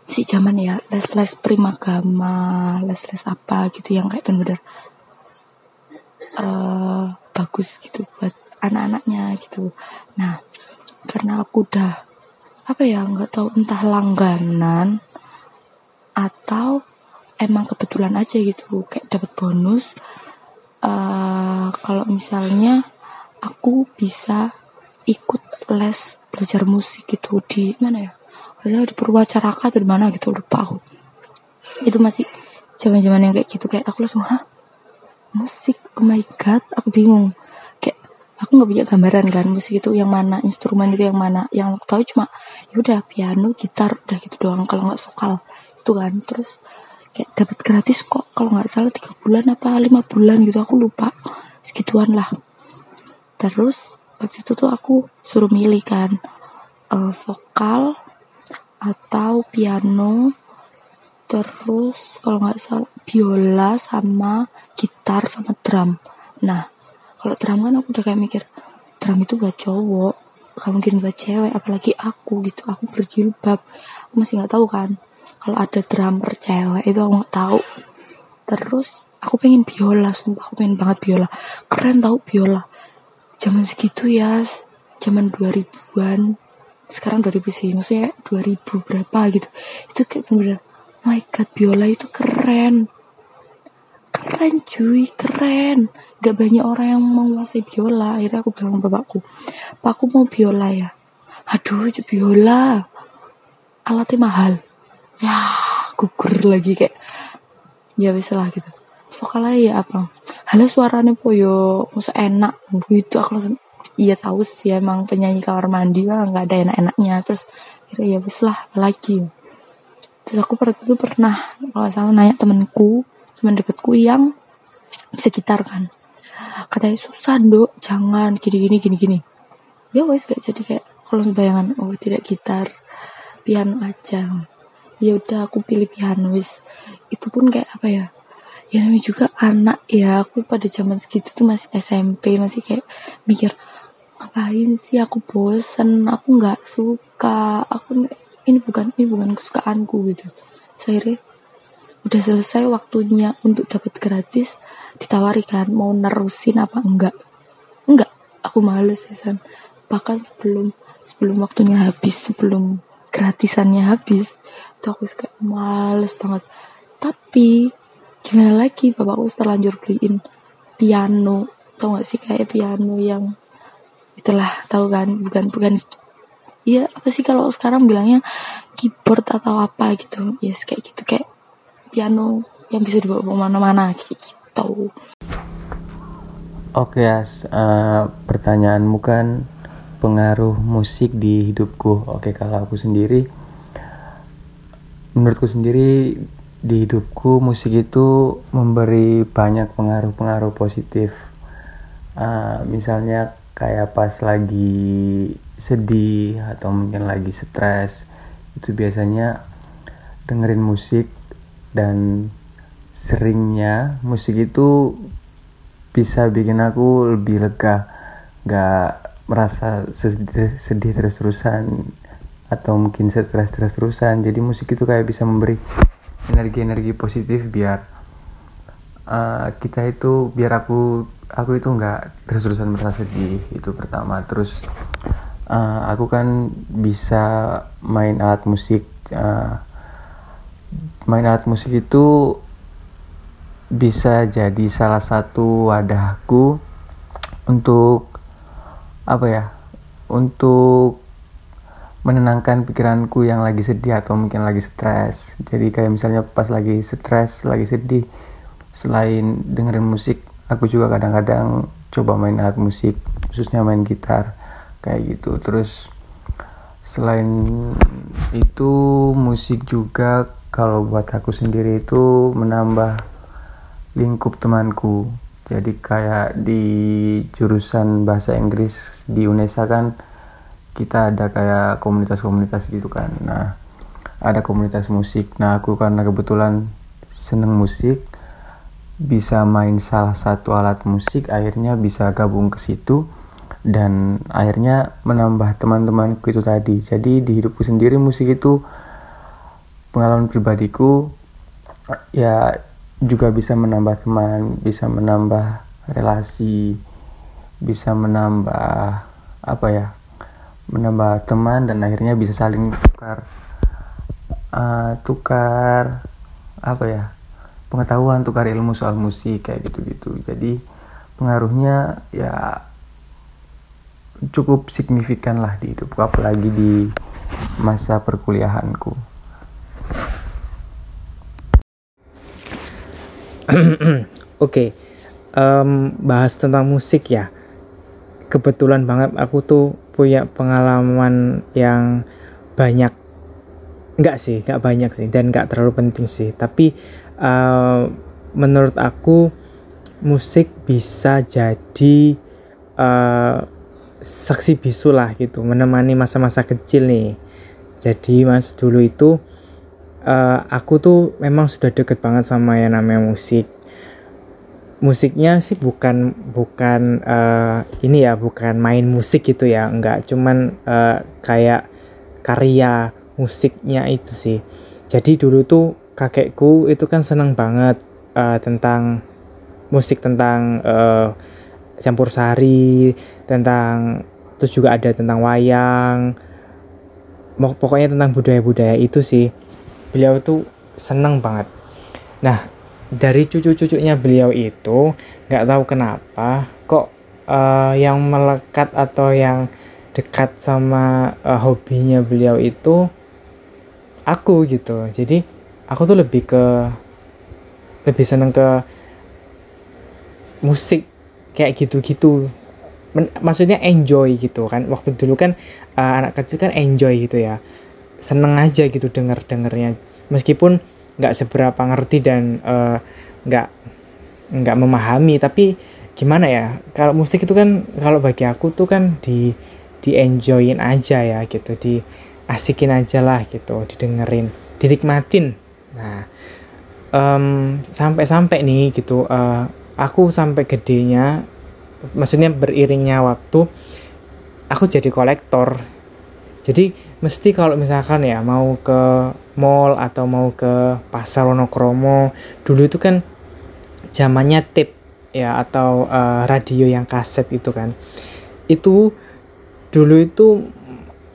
si zaman ya les les primagama les les apa gitu yang kayak bener-bener uh, bagus gitu buat anak-anaknya gitu. Nah karena aku udah apa ya nggak tahu entah langganan atau emang kebetulan aja gitu kayak dapat bonus. Uh, kalau misalnya aku bisa ikut les belajar musik gitu di mana ya? Maksudnya di Purwacaraka atau di mana gitu lupa aku. Itu masih zaman zaman yang kayak gitu kayak aku langsung hah musik oh my god aku bingung. Kayak aku nggak punya gambaran kan musik itu yang mana instrumen itu yang mana. Yang aku tahu cuma ya udah piano gitar udah gitu doang kalau nggak sokal itu kan terus kayak dapat gratis kok kalau nggak salah tiga bulan apa lima bulan gitu aku lupa. Segituan lah. Terus waktu itu tuh aku suruh milih kan uh, vokal atau piano. Terus kalau nggak salah biola sama gitar sama drum. Nah kalau drum kan aku udah kayak mikir drum itu buat cowok gak mungkin buat cewek apalagi aku gitu aku berjilbab. Aku masih nggak tahu kan kalau ada drummer cewek itu aku nggak tahu. Terus aku pengen biola sumpah aku pengen banget biola. Keren tau biola. Zaman segitu ya zaman 2000-an sekarang 2000 sih maksudnya 2000 berapa gitu. Itu kayak bener-bener oh my god biola itu keren. Keren cuy keren. Gak banyak orang yang menguasai biola. Akhirnya aku bilang sama bapakku pak aku mau biola ya? Aduh biola alatnya mahal. Ya gugur lagi kayak ya wis lah gitu. Vokalnya ya apa? Halo suaranya poyo masa enak? Gitu aku langsung iya tahu sih emang penyanyi kamar mandi lah nggak ada enak-enaknya. Terus ya wis lah apalagi terus aku pernah itu pernah kalau salah nanya temenku teman deketku yang bisa gitar kan. Katanya susah dok jangan gini gini gini gini. Ya wes gak jadi kayak kalau bayangan oh tidak gitar piano aja. Ya udah aku pilih piano wes. Itu pun kayak apa ya ya namanya juga anak ya. Aku pada zaman segitu tuh masih SMP masih kayak mikir ngapain sih aku bosen? Aku nggak suka aku ini bukan ini bukan kesukaanku gitu. Saya udah selesai waktunya untuk dapat gratis ditawari kan mau nerusin apa enggak. Enggak aku males ya san. Bahkan sebelum sebelum waktunya habis sebelum gratisannya habis itu aku kayak males banget. Tapi gimana lagi bapakku terlanjur beliin piano. Tau gak sih kayak piano yang itulah tahu kan? Bukan bukan Iya apa sih kalau sekarang bilangnya keyboard atau apa gitu yes kayak gitu kayak piano yang bisa dibawa ke mana-mana gitu Oke As, uh, pertanyaanmu kan pengaruh musik di hidupku. Oke kalau aku sendiri, menurutku sendiri di hidupku musik itu memberi banyak pengaruh-pengaruh positif. Uh, misalnya kayak pas lagi sedih atau mungkin lagi stres, itu biasanya dengerin musik dan seringnya musik itu bisa bikin aku lebih lega gak merasa sedih, sedih terus-terusan atau mungkin stres terus-terusan. Jadi musik itu kayak bisa memberi energi-energi positif biar uh, kita itu biar aku aku itu nggak terus-terusan merasa sedih itu pertama. Terus uh, aku kan bisa main alat musik uh, main alat musik itu bisa jadi salah satu wadahku untuk apa ya untuk menenangkan pikiranku yang lagi sedih atau mungkin lagi stres. Jadi kayak misalnya pas lagi stres lagi sedih selain dengerin musik aku juga kadang-kadang coba main alat musik khususnya main gitar kayak gitu. Terus selain itu musik juga kalau buat aku sendiri itu menambah lingkup temanku. Jadi kayak di jurusan bahasa Inggris di UNESA kan kita ada kayak komunitas-komunitas gitu kan. Nah ada komunitas musik. Nah aku karena kebetulan seneng musik bisa main salah satu alat musik akhirnya bisa gabung ke situ dan akhirnya menambah teman-temanku itu tadi jadi di hidupku sendiri musik itu pengalaman pribadiku ya juga bisa menambah teman, bisa menambah relasi, bisa menambah apa ya, menambah teman dan akhirnya bisa saling tukar uh, tukar apa ya pengetahuan, tukar ilmu soal musik kayak gitu-gitu. Jadi pengaruhnya ya cukup signifikan lah di hidupku apalagi di masa perkuliahanku. [CLEARS THROAT] Oke, um, bahas tentang musik ya. Kebetulan banget aku tuh punya pengalaman yang banyak. Enggak sih, enggak banyak sih, dan enggak terlalu penting sih. Tapi uh, menurut aku musik bisa jadi uh, saksi bisu lah gitu, menemani masa-masa kecil nih. Jadi mas dulu itu uh, aku tuh memang sudah deket banget sama yang namanya musik. Musiknya sih bukan bukan uh, ini ya bukan main musik gitu ya enggak. Cuman uh, kayak karya musiknya itu sih. Jadi dulu tuh kakekku itu kan seneng banget uh, tentang musik tentang uh, campur sari tentang terus juga ada tentang wayang. Pokoknya tentang budaya-budaya itu sih. Beliau tuh seneng banget. Nah dari cucu-cucunya beliau itu nggak tahu kenapa kok uh, yang melekat atau yang dekat sama uh, hobinya beliau itu aku gitu. Jadi aku tuh lebih ke lebih seneng ke musik kayak gitu-gitu. Maksudnya enjoy gitu kan. Waktu dulu kan uh, anak kecil kan enjoy gitu ya. Seneng aja gitu denger dengernya meskipun nggak seberapa ngerti dan uh, nggak nggak memahami tapi gimana ya kalau musik itu kan kalau bagi aku tuh kan di di enjoyin aja ya gitu di asikin aja lah gitu didengerin dinikmatin. Nah um, sampai-sampai nih gitu uh, aku sampai gedenya maksudnya beriringnya waktu aku jadi kolektor. Jadi mesti kalau misalkan ya mau ke mall atau mau ke pasar Wonokromo dulu itu kan zamannya tape ya atau uh, radio yang kaset itu kan. Itu dulu itu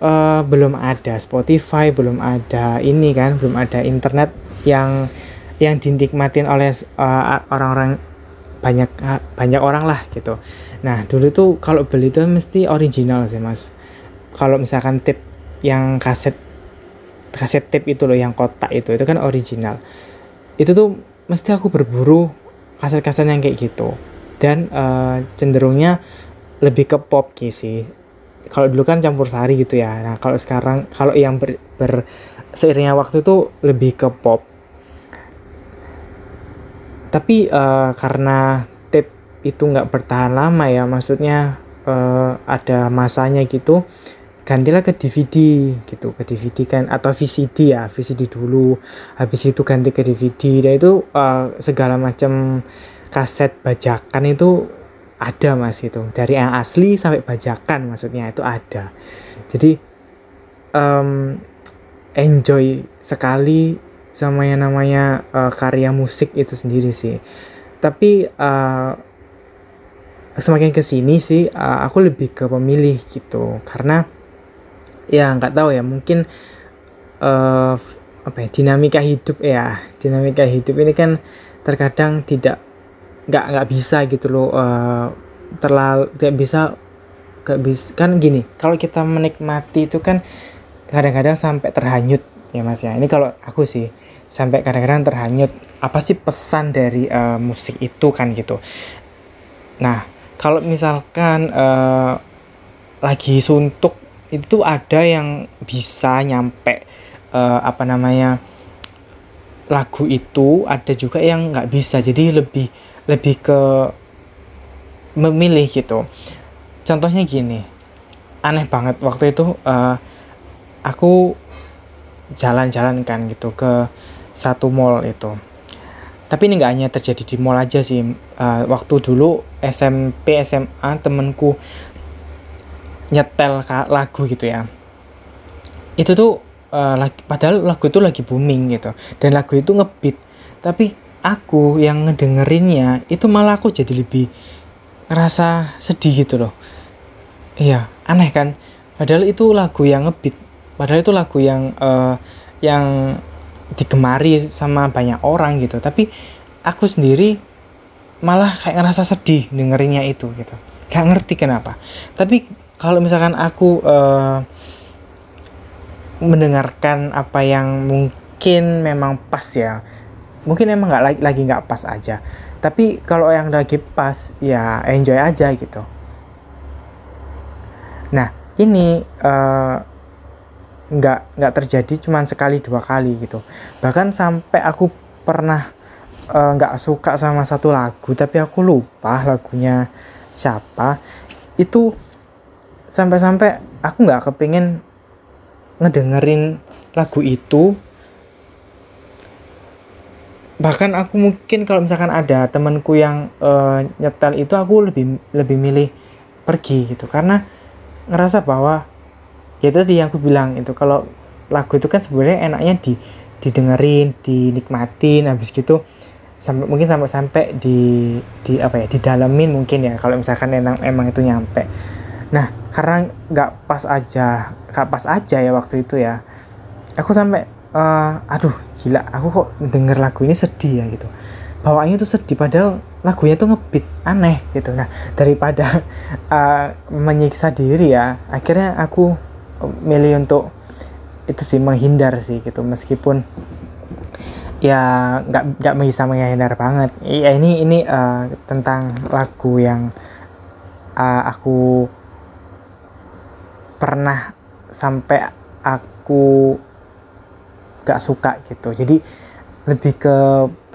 uh, belum ada Spotify belum ada ini kan belum ada internet yang yang dinikmatin oleh uh, orang-orang banyak banyak orang lah gitu. Nah dulu tuh kalau beli itu mesti original sih mas. Kalau misalkan tape yang kaset kaset tape itu loh yang kotak itu itu kan original. Itu tuh mesti aku berburu kaset-kaset yang kayak gitu. Dan uh, cenderungnya lebih ke pop sih. Kalau dulu kan campur sari gitu ya. Nah kalau sekarang kalau yang ber, ber seiringnya waktu itu lebih ke pop tapi uh, karena tape itu nggak bertahan lama ya maksudnya uh, ada masanya gitu gantilah ke DVD gitu ke DVD kan atau VCD ya VCD dulu. Habis itu ganti ke DVD dan itu uh, segala macam kaset bajakan itu ada mas itu dari yang asli sampai bajakan maksudnya itu ada. Jadi um, enjoy sekali sama yang namanya uh, karya musik itu sendiri sih. Tapi uh, semakin ke sini sih uh, aku lebih ke pemilih gitu. Karena ya nggak tahu ya mungkin uh, apa ya dinamika hidup ya. Dinamika hidup ini kan terkadang tidak nggak nggak bisa gitu loh uh, terlalu tidak bisa bisa kan gini kalau kita menikmati itu kan kadang-kadang sampai terhanyut ya mas ya. Ini kalau aku sih sampai kadang-kadang terhanyut apa sih pesan dari uh, musik itu kan gitu. Nah kalau misalkan uh, lagi suntuk itu ada yang bisa nyampe uh, apa namanya lagu itu ada juga yang nggak bisa. Jadi lebih lebih ke memilih gitu. Contohnya gini aneh banget waktu itu uh, aku jalan-jalan kan gitu ke satu mall itu. Tapi ini nggak hanya terjadi di mall aja sih. Uh, waktu dulu SMP SMA temenku nyetel lagu gitu ya. Itu tuh uh, lagi, padahal lagu itu lagi booming gitu. Dan lagu itu ngebeat. Tapi aku yang ngedengerinnya itu malah aku jadi lebih ngerasa sedih gitu loh. Iya aneh kan? Padahal itu lagu yang ngebeat padahal itu lagu yang uh, yang digemari sama banyak orang gitu. Tapi aku sendiri malah kayak ngerasa sedih dengerinnya itu gitu. Gak ngerti kenapa. Tapi kalau misalkan aku uh, mendengarkan apa yang mungkin memang pas ya. Mungkin emang nggak lagi lagi nggak pas aja. Tapi kalau yang lagi pas ya enjoy aja gitu. Nah ini uh, nggak nggak terjadi cuma sekali dua kali gitu. Bahkan sampai aku pernah eh, nggak uh, suka sama satu lagu tapi aku lupa lagunya siapa itu sampai-sampai aku nggak kepingin ngedengerin lagu itu. Bahkan aku mungkin kalau misalkan ada temanku yang uh, nyetel itu aku lebih lebih milih pergi gitu. Karena ngerasa bahwa ya itu tadi yang aku bilang itu kalau lagu itu kan sebenarnya enaknya di didengerin dinikmatin habis gitu sampai mungkin sampai sampai di di apa ya didalemin mungkin ya kalau misalkan emang emang itu nyampe. Nah karena nggak pas aja nggak pas aja ya waktu itu ya. Aku sampai uh, aduh gila aku kok denger lagu ini sedih ya gitu. Bawaannya tuh sedih padahal lagunya tuh ngebeat aneh gitu. Nah daripada uh, [LAUGHS] menyiksa diri ya akhirnya aku milih untuk itu sih menghindar sih gitu. Meskipun ya nggak nggak bisa menghindar banget. Ya ini ini uh, tentang lagu yang uh, aku pernah sampai aku gak suka gitu. Jadi lebih ke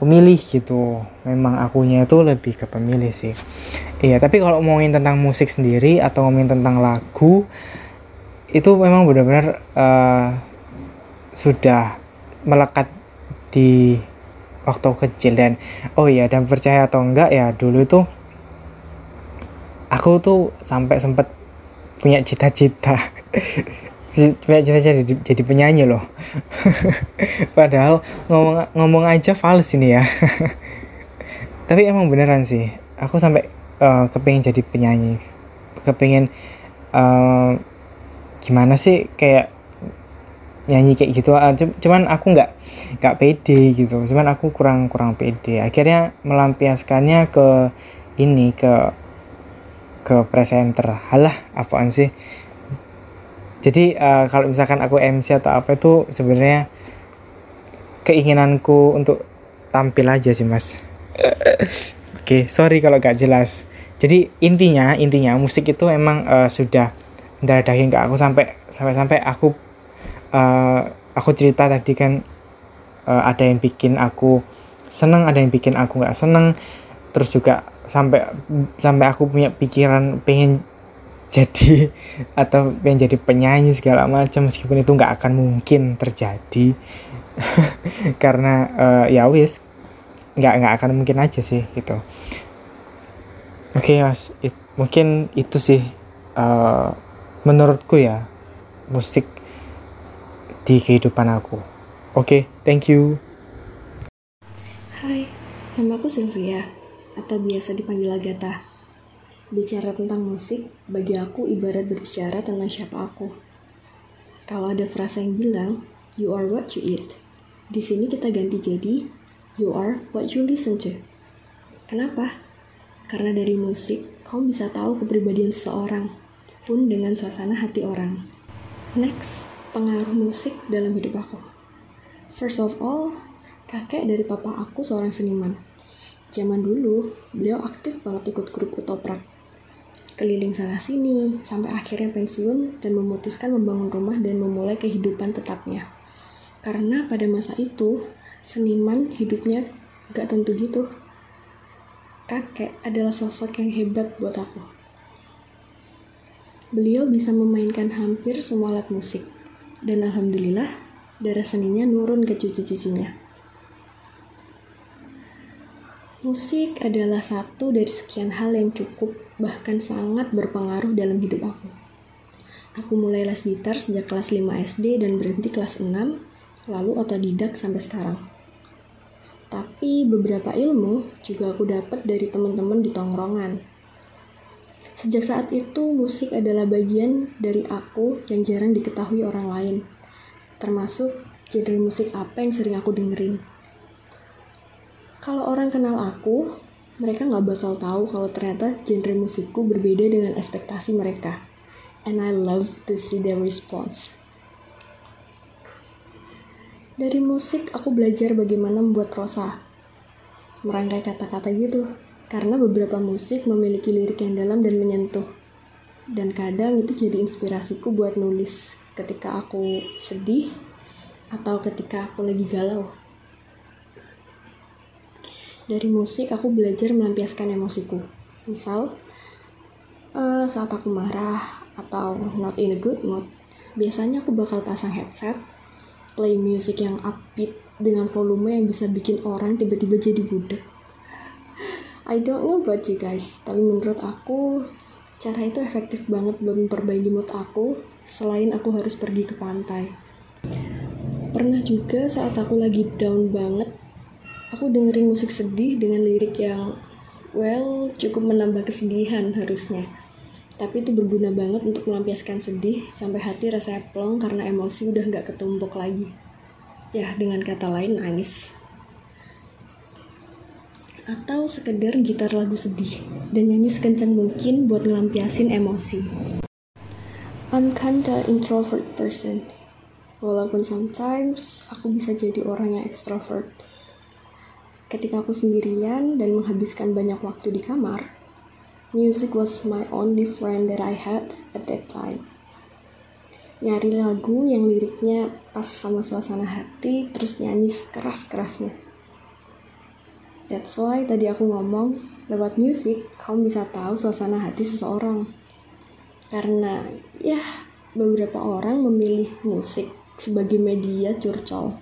pemilih gitu. Memang akunya itu lebih ke pemilih sih. Iya tapi kalau ngomongin tentang musik sendiri atau ngomongin tentang lagu itu memang benar-benar uh, sudah melekat di waktu kecil dan oh iya dan percaya atau enggak ya dulu itu aku tuh sampai sempet punya cita-cita. [LAUGHS] Cuma cita-cita jadi, jadi penyanyi loh. [LAUGHS] Padahal ngomong ngomong aja fals ini ya. [LAUGHS] Tapi emang beneran sih aku sampai uh, kepingin jadi penyanyi. Kepingin uh, gimana sih kayak nyanyi kayak gitu cuman aku nggak nggak pede gitu. Cuman aku kurang kurang pede. Akhirnya melampiaskannya ke ini ke ke presenter. Halah apaan sih? Jadi uh, kalau misalkan aku MC atau apa itu sebenarnya keinginanku untuk tampil aja sih mas. [LAUGHS] Oke okay, sorry kalau gak jelas. Jadi intinya intinya musik itu emang uh, sudah darah daging ke aku sampai sampai sampai aku uh, aku cerita tadi kan uh, ada yang bikin aku seneng ada yang bikin aku nggak seneng. Terus juga sampai sampai aku punya pikiran pengen [LAUGHS] jadi atau pengen jadi penyanyi segala macam meskipun itu nggak akan mungkin terjadi. [LAUGHS] Karena uh, ya wis nggak nggak akan mungkin aja sih gitu. Oke okay, mas it, mungkin itu sih uh, menurutku ya musik di kehidupan aku oke okay, thank you Hai nama aku Sylvia atau biasa dipanggil Agatha Bicara tentang musik, bagi aku ibarat berbicara tentang siapa aku. Kalau ada frasa yang bilang, you are what you eat. Di sini kita ganti jadi, you are what you listen to. Kenapa? Karena dari musik, kamu bisa tahu kepribadian seseorang, pun dengan suasana hati orang. Next, pengaruh musik dalam hidup aku. First of all, kakek dari papa aku seorang seniman. Zaman dulu, beliau aktif banget ikut grup utoprak keliling sana sini sampai akhirnya pensiun dan memutuskan membangun rumah dan memulai kehidupan tetapnya. Karena pada masa itu seniman hidupnya gak tentu gitu. Kakek adalah sosok yang hebat buat aku. Beliau bisa memainkan hampir semua alat musik dan alhamdulillah darah seninya nurun ke cucu-cucunya. Musik adalah satu dari sekian hal yang cukup bahkan sangat berpengaruh dalam hidup aku. Aku mulai les gitar sejak kelas 5 SD dan berhenti kelas 6, lalu otodidak sampai sekarang. Tapi beberapa ilmu juga aku dapat dari teman-teman di tongkrongan. Sejak saat itu, musik adalah bagian dari aku yang jarang diketahui orang lain, termasuk genre musik apa yang sering aku dengerin. Kalau orang kenal aku, mereka nggak bakal tahu kalau ternyata genre musikku berbeda dengan ekspektasi mereka. And I love to see their response. Dari musik, aku belajar bagaimana membuat prosa. Merangkai kata-kata gitu, karena beberapa musik memiliki lirik yang dalam dan menyentuh. Dan kadang itu jadi inspirasiku buat nulis ketika aku sedih atau ketika aku lagi galau. Dari musik aku belajar melampiaskan emosiku. Misal, uh, saat aku marah atau not in a good mood, biasanya aku bakal pasang headset, play music yang upbeat dengan volume yang bisa bikin orang tiba-tiba jadi budak. I don't know about you guys, tapi menurut aku cara itu efektif banget buat memperbaiki mood aku selain aku harus pergi ke pantai. Pernah juga saat aku lagi down banget, aku dengerin musik sedih dengan lirik yang well cukup menambah kesedihan harusnya. Tapi itu berguna banget untuk melampiaskan sedih sampai hati rasanya plong karena emosi udah nggak ketumpuk lagi. Ya, dengan kata lain nangis atau sekedar gitar lagu sedih dan nyanyi sekencang mungkin buat ngelampiasin emosi. I'm kinda introvert person. Walaupun sometimes aku bisa jadi orang yang extrovert. Ketika aku sendirian dan menghabiskan banyak waktu di kamar, music was my only friend that I had at that time. Nyari lagu yang liriknya pas sama suasana hati, terus nyanyi sekeras-kerasnya That's why tadi aku ngomong, lewat musik kamu bisa tahu suasana hati seseorang. Karena ya beberapa orang memilih musik sebagai media curcol.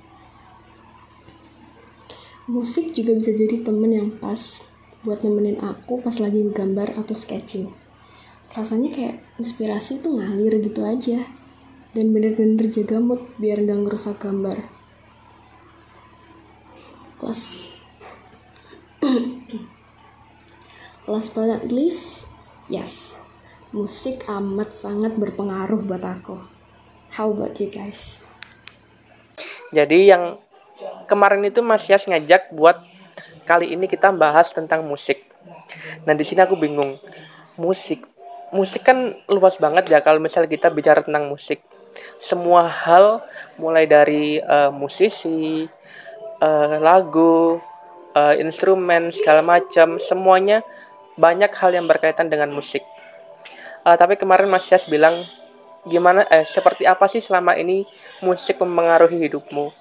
Musik juga bisa jadi temen yang pas buat nemenin aku pas lagi gambar atau sketching. Rasanya kayak inspirasi tuh ngalir gitu aja. Dan bener-bener jaga mood biar gak ngerusak gambar. Plus, Last but not least, yes, musik amat sangat berpengaruh buat aku. How about you guys? Jadi yang kemarin itu Mas Yas ngajak buat kali ini kita bahas tentang musik. Nah di sini aku bingung, musik, musik kan luas banget ya kalau misalnya kita bicara tentang musik. Semua hal mulai dari uh, musisi, uh, lagu, uh, instrumen segala macam semuanya banyak hal yang berkaitan dengan musik. Uh, tapi kemarin Mas Yas bilang gimana eh seperti apa sih selama ini musik mempengaruhi hidupmu?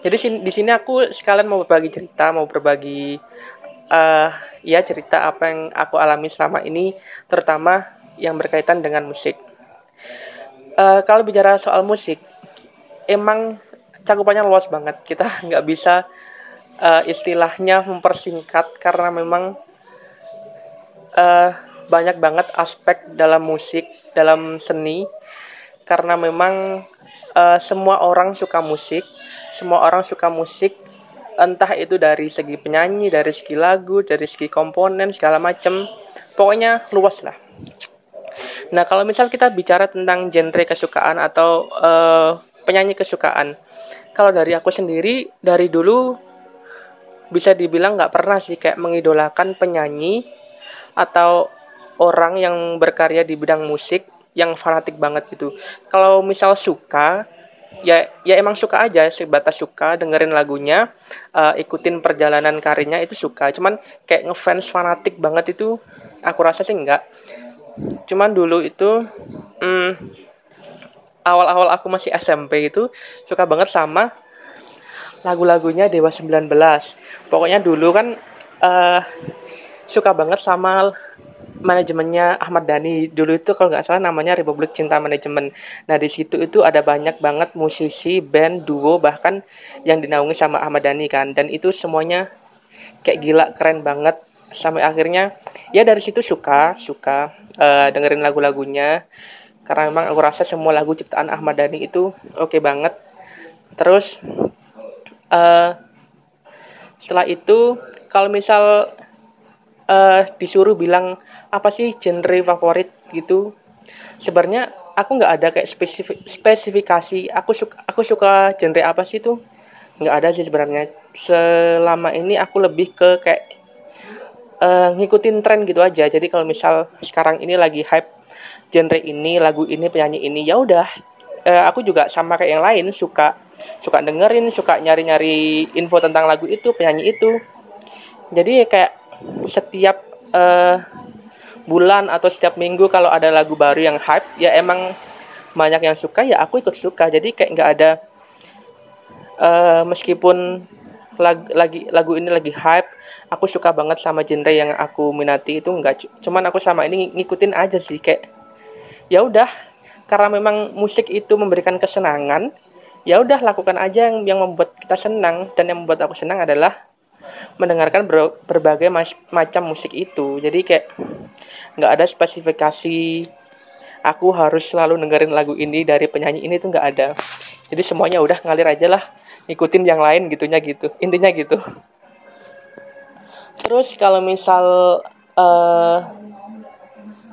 Jadi di sini aku sekalian mau berbagi cerita mau berbagi uh, ya cerita apa yang aku alami selama ini terutama yang berkaitan dengan musik. Uh, kalau bicara soal musik emang cakupannya luas banget. Kita [LAUGHS] nggak bisa uh, istilahnya mempersingkat karena memang uh, banyak banget aspek dalam musik, dalam seni karena memang uh, semua orang suka musik, semua orang suka musik entah itu dari segi penyanyi, dari segi lagu, dari segi komponen segala macam. Pokoknya luas lah. Nah, kalau misal kita bicara tentang genre kesukaan atau uh, penyanyi kesukaan, kalau dari aku sendiri dari dulu bisa dibilang nggak pernah sih kayak mengidolakan penyanyi atau orang yang berkarya di bidang musik yang fanatik banget gitu. Kalau misal suka, ya ya emang suka aja sebatas suka dengerin lagunya, uh, ikutin perjalanan karirnya itu suka. Cuman kayak ngefans fanatik banget itu aku rasa sih enggak. Cuman dulu itu hmm, awal-awal aku masih SMP itu suka banget sama lagu-lagunya Dewa 19. Pokoknya dulu kan uh, suka banget sama manajemennya Ahmad Dhani dulu itu kalau nggak salah namanya Republik Cinta Manajemen. Nah di situ itu ada banyak banget musisi, band, duo bahkan yang dinaungi sama Ahmad Dhani kan. Dan itu semuanya kayak gila keren banget. Sampai akhirnya ya dari situ suka suka uh, dengerin lagu-lagunya karena memang aku rasa semua lagu ciptaan Ahmad Dhani itu oke okay banget. Terus uh, setelah itu kalau misal uh, disuruh bilang apa sih genre favorit? gitu. Sebenarnya aku nggak ada kayak spesifik spesifikasi. Aku suka aku suka genre apa sih tuh? Nggak ada sih sebenarnya. Selama ini aku lebih ke kayak uh, ngikutin tren gitu aja. Jadi kalau misal sekarang ini lagi hype genre ini lagu ini penyanyi ini ya udah. Uh, aku juga sama kayak yang lain suka suka dengerin suka nyari-nyari info tentang lagu itu penyanyi itu. Jadi kayak setiap uh, bulan atau setiap minggu kalau ada lagu baru yang hype ya emang banyak yang suka ya aku ikut suka. Jadi kayak nggak ada uh, meskipun lagu, lagi lagu ini lagi hype aku suka banget sama genre yang aku minati itu enggak cuman aku sama ini ngikutin aja sih kayak ya udah karena memang musik itu memberikan kesenangan ya udah lakukan aja yang yang membuat kita senang. Dan yang membuat aku senang adalah mendengarkan ber, berbagai mas, macam musik itu. Jadi kayak nggak ada spesifikasi aku harus selalu dengerin lagu ini dari penyanyi ini tuh nggak ada. Jadi semuanya udah ngalir aja lah ikutin yang lain gitunya gitu intinya gitu. Terus kalau misal uh,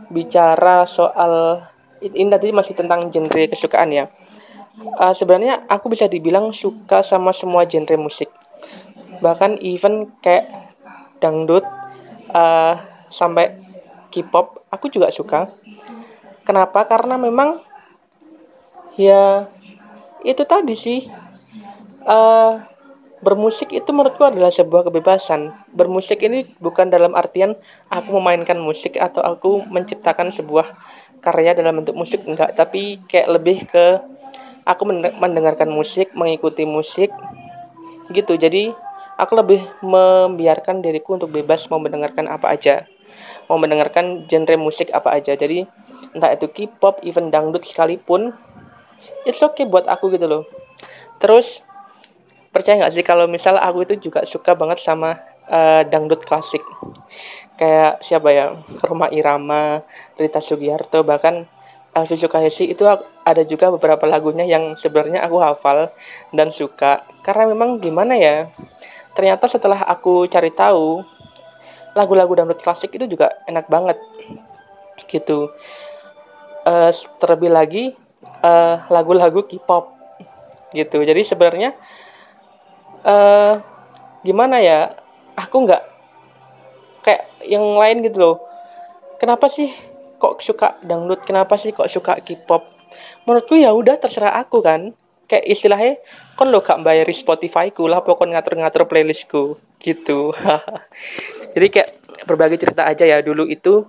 bicara soal ini tadi masih tentang genre kesukaan ya uh, sebenarnya aku bisa dibilang suka sama semua genre musik. Bahkan even kayak dangdut uh, sampai K-pop aku juga suka. Kenapa? Karena memang ya itu tadi sih. Uh, bermusik itu menurutku adalah sebuah kebebasan. Bermusik ini bukan dalam artian aku memainkan musik atau aku menciptakan sebuah karya dalam bentuk musik enggak. Tapi kayak lebih ke aku mendengarkan musik mengikuti musik gitu. Jadi aku lebih membiarkan diriku untuk bebas mau mendengarkan apa aja. Mau mendengarkan genre musik apa aja. Jadi entah itu K-pop even dangdut sekalipun it's okay buat aku gitu loh. Terus percaya nggak sih kalau misal aku itu juga suka banget sama uh, dangdut klasik? Kayak siapa ya? Roma Irama Rita Sugiarto bahkan Elvi Sukaisi itu ada juga beberapa lagunya yang sebenarnya aku hafal dan suka. Karena memang gimana ya ternyata setelah aku cari tahu lagu-lagu dangdut klasik itu juga enak banget gitu. Uh, terlebih lagi uh, lagu-lagu K-pop gitu. Jadi sebenarnya uh, gimana ya aku nggak kayak yang lain gitu loh. Kenapa sih kok suka dangdut kenapa sih kok suka K-pop? Menurutku ya udah terserah aku kan. Kayak istilahnya kon lo gak bayari Spotify ku lah pokoknya ngatur-ngatur playlistku. Gitu. [LAUGHS] Jadi kayak berbagai cerita aja ya dulu itu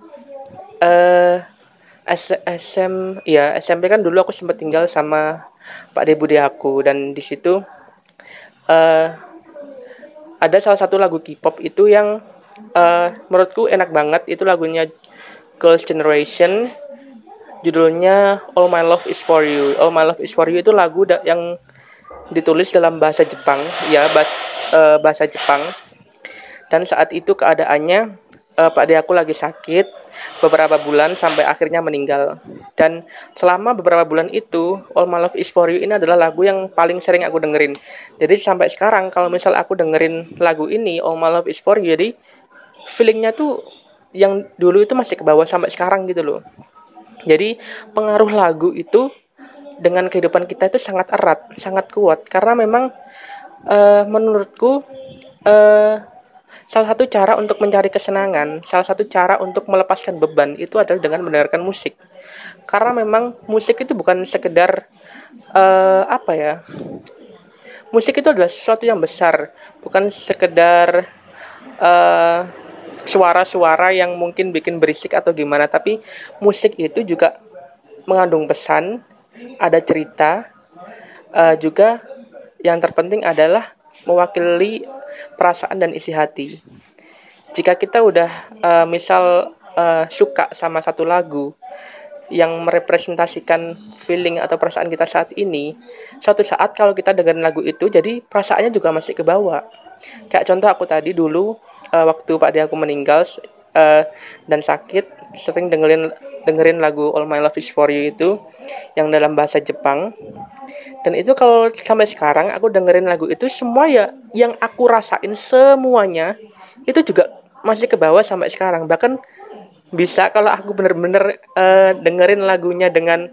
eh uh, SM ya SMP kan dulu aku sempat tinggal sama Pak De Bude aku. Dan di situ uh, ada salah satu lagu K-pop itu yang uh, menurutku enak banget. Itu lagunya Girls Generation judulnya All My Love Is For You. All My Love Is For You itu lagu yang ditulis dalam bahasa Jepang, ya bahasa, uh, bahasa Jepang. Dan saat itu keadaannya uh, Pak De aku lagi sakit beberapa bulan sampai akhirnya meninggal. Dan selama beberapa bulan itu, All My Love Is For You ini adalah lagu yang paling sering aku dengerin. Jadi sampai sekarang kalau misal aku dengerin lagu ini, All My Love Is For You, jadi feelingnya tuh yang dulu itu masih ke bawah sampai sekarang gitu loh. Jadi pengaruh lagu itu dengan kehidupan kita itu sangat erat, sangat kuat karena memang uh, menurutku uh, salah satu cara untuk mencari kesenangan, salah satu cara untuk melepaskan beban itu adalah dengan mendengarkan musik. Karena memang musik itu bukan sekedar uh, apa ya? Musik itu adalah sesuatu yang besar, bukan sekedar uh, suara-suara yang mungkin bikin berisik atau gimana tapi musik itu juga mengandung pesan ada cerita uh, juga yang terpenting adalah mewakili perasaan dan isi hati jika kita udah uh, misal uh, suka sama satu lagu yang merepresentasikan feeling atau perasaan kita saat ini, suatu saat kalau kita dengerin lagu itu, jadi perasaannya juga masih ke bawah. Kayak contoh aku tadi dulu uh, waktu Pak dia aku meninggal uh, dan sakit sering dengerin dengerin lagu All My Love Is For You itu yang dalam bahasa Jepang. Dan itu kalau sampai sekarang aku dengerin lagu itu semua ya yang aku rasain semuanya itu juga masih ke bawah sampai sekarang. Bahkan bisa kalau aku bener-bener uh, dengerin lagunya dengan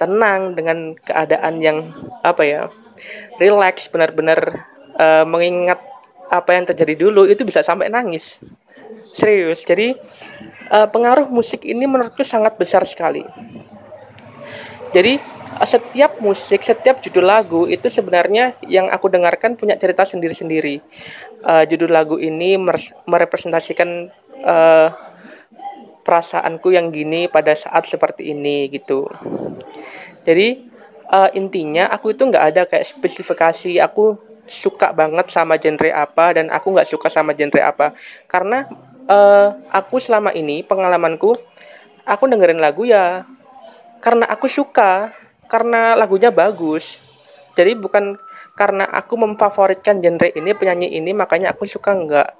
tenang dengan keadaan yang apa ya relax benar-benar uh, mengingat apa yang terjadi dulu itu bisa sampai nangis. Serius. Jadi uh, pengaruh musik ini menurutku sangat besar sekali. Jadi uh, setiap musik setiap judul lagu itu sebenarnya yang aku dengarkan punya cerita sendiri-sendiri. Uh, judul lagu ini merepresentasikan uh, perasaanku yang gini pada saat seperti ini gitu. Jadi uh, intinya aku itu nggak ada kayak spesifikasi aku suka banget sama genre apa dan aku nggak suka sama genre apa. Karena uh, aku selama ini pengalamanku aku dengerin lagu ya karena aku suka karena lagunya bagus. Jadi bukan karena aku memfavoritkan genre ini penyanyi ini makanya aku suka enggak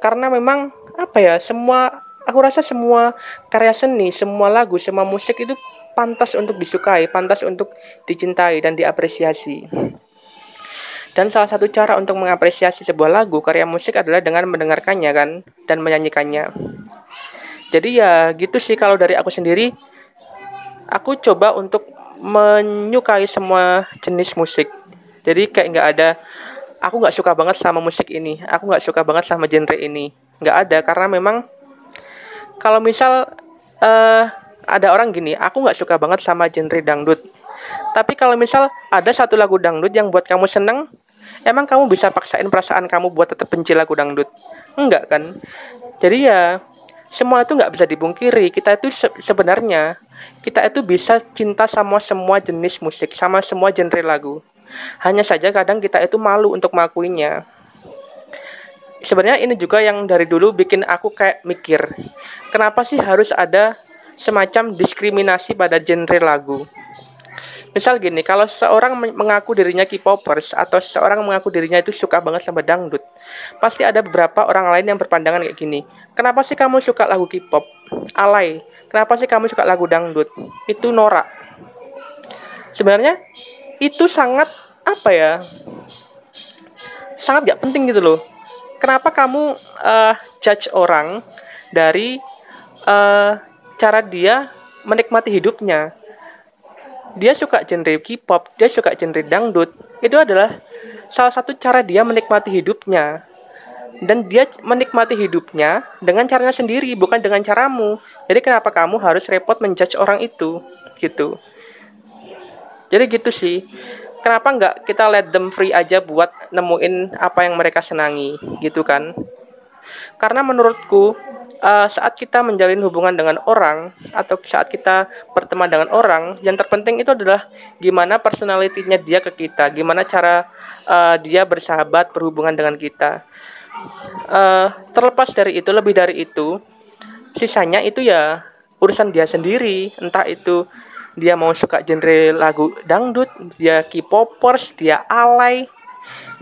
karena memang apa ya semua aku rasa semua karya seni semua lagu semua musik itu pantas untuk disukai pantas untuk dicintai dan diapresiasi dan salah satu cara untuk mengapresiasi sebuah lagu karya musik adalah dengan mendengarkannya kan dan menyanyikannya. Jadi ya gitu sih kalau dari aku sendiri aku coba untuk menyukai semua jenis musik. Jadi kayak nggak ada aku nggak suka banget sama musik ini, aku nggak suka banget sama genre ini. Nggak ada karena memang kalau misal uh, ada orang gini, aku nggak suka banget sama genre dangdut. Tapi kalau misal ada satu lagu dangdut yang buat kamu seneng, emang kamu bisa paksain perasaan kamu buat tetap benci lagu dangdut? Enggak kan? Jadi ya semua itu nggak bisa dipungkiri kita itu se sebenarnya kita itu bisa cinta sama semua jenis musik sama semua genre lagu. Hanya saja kadang kita itu malu untuk mengakuinya sebenarnya ini juga yang dari dulu bikin aku kayak mikir kenapa sih harus ada semacam diskriminasi pada genre lagu Misal gini, kalau seorang mengaku dirinya K-popers atau seorang mengaku dirinya itu suka banget sama dangdut, pasti ada beberapa orang lain yang berpandangan kayak gini. Kenapa sih kamu suka lagu K-pop? Alay. Kenapa sih kamu suka lagu dangdut? Itu norak. Sebenarnya itu sangat apa ya? Sangat gak penting gitu loh. Kenapa kamu uh, judge orang dari uh, cara dia menikmati hidupnya? Dia suka genre K-pop, dia suka genre dangdut, itu adalah salah satu cara dia menikmati hidupnya. Dan dia menikmati hidupnya dengan caranya sendiri, bukan dengan caramu. Jadi kenapa kamu harus repot menjudge orang itu? Gitu. Jadi gitu sih. Kenapa nggak kita let them free aja buat nemuin apa yang mereka senangi, gitu kan? Karena menurutku uh, saat kita menjalin hubungan dengan orang atau saat kita berteman dengan orang, yang terpenting itu adalah gimana personalitinya dia ke kita, gimana cara uh, dia bersahabat berhubungan dengan kita. Uh, terlepas dari itu, lebih dari itu, sisanya itu ya urusan dia sendiri, entah itu dia mau suka genre lagu dangdut, dia K-popers, dia alay,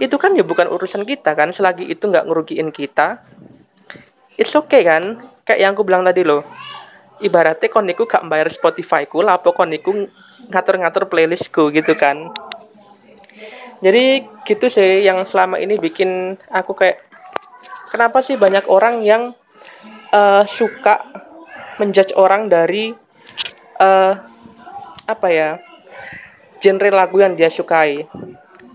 itu kan ya bukan urusan kita kan selagi itu nggak ngerugiin kita it's okay kan? Kayak yang aku bilang tadi loh. Ibaratnya koniku gak bayar Spotify ku lah apa koniku ngatur-ngatur playlistku gitu kan. Jadi gitu sih yang selama ini bikin aku kayak kenapa sih banyak orang yang uh, suka menjudge orang dari uh, apa ya genre lagu yang dia sukai.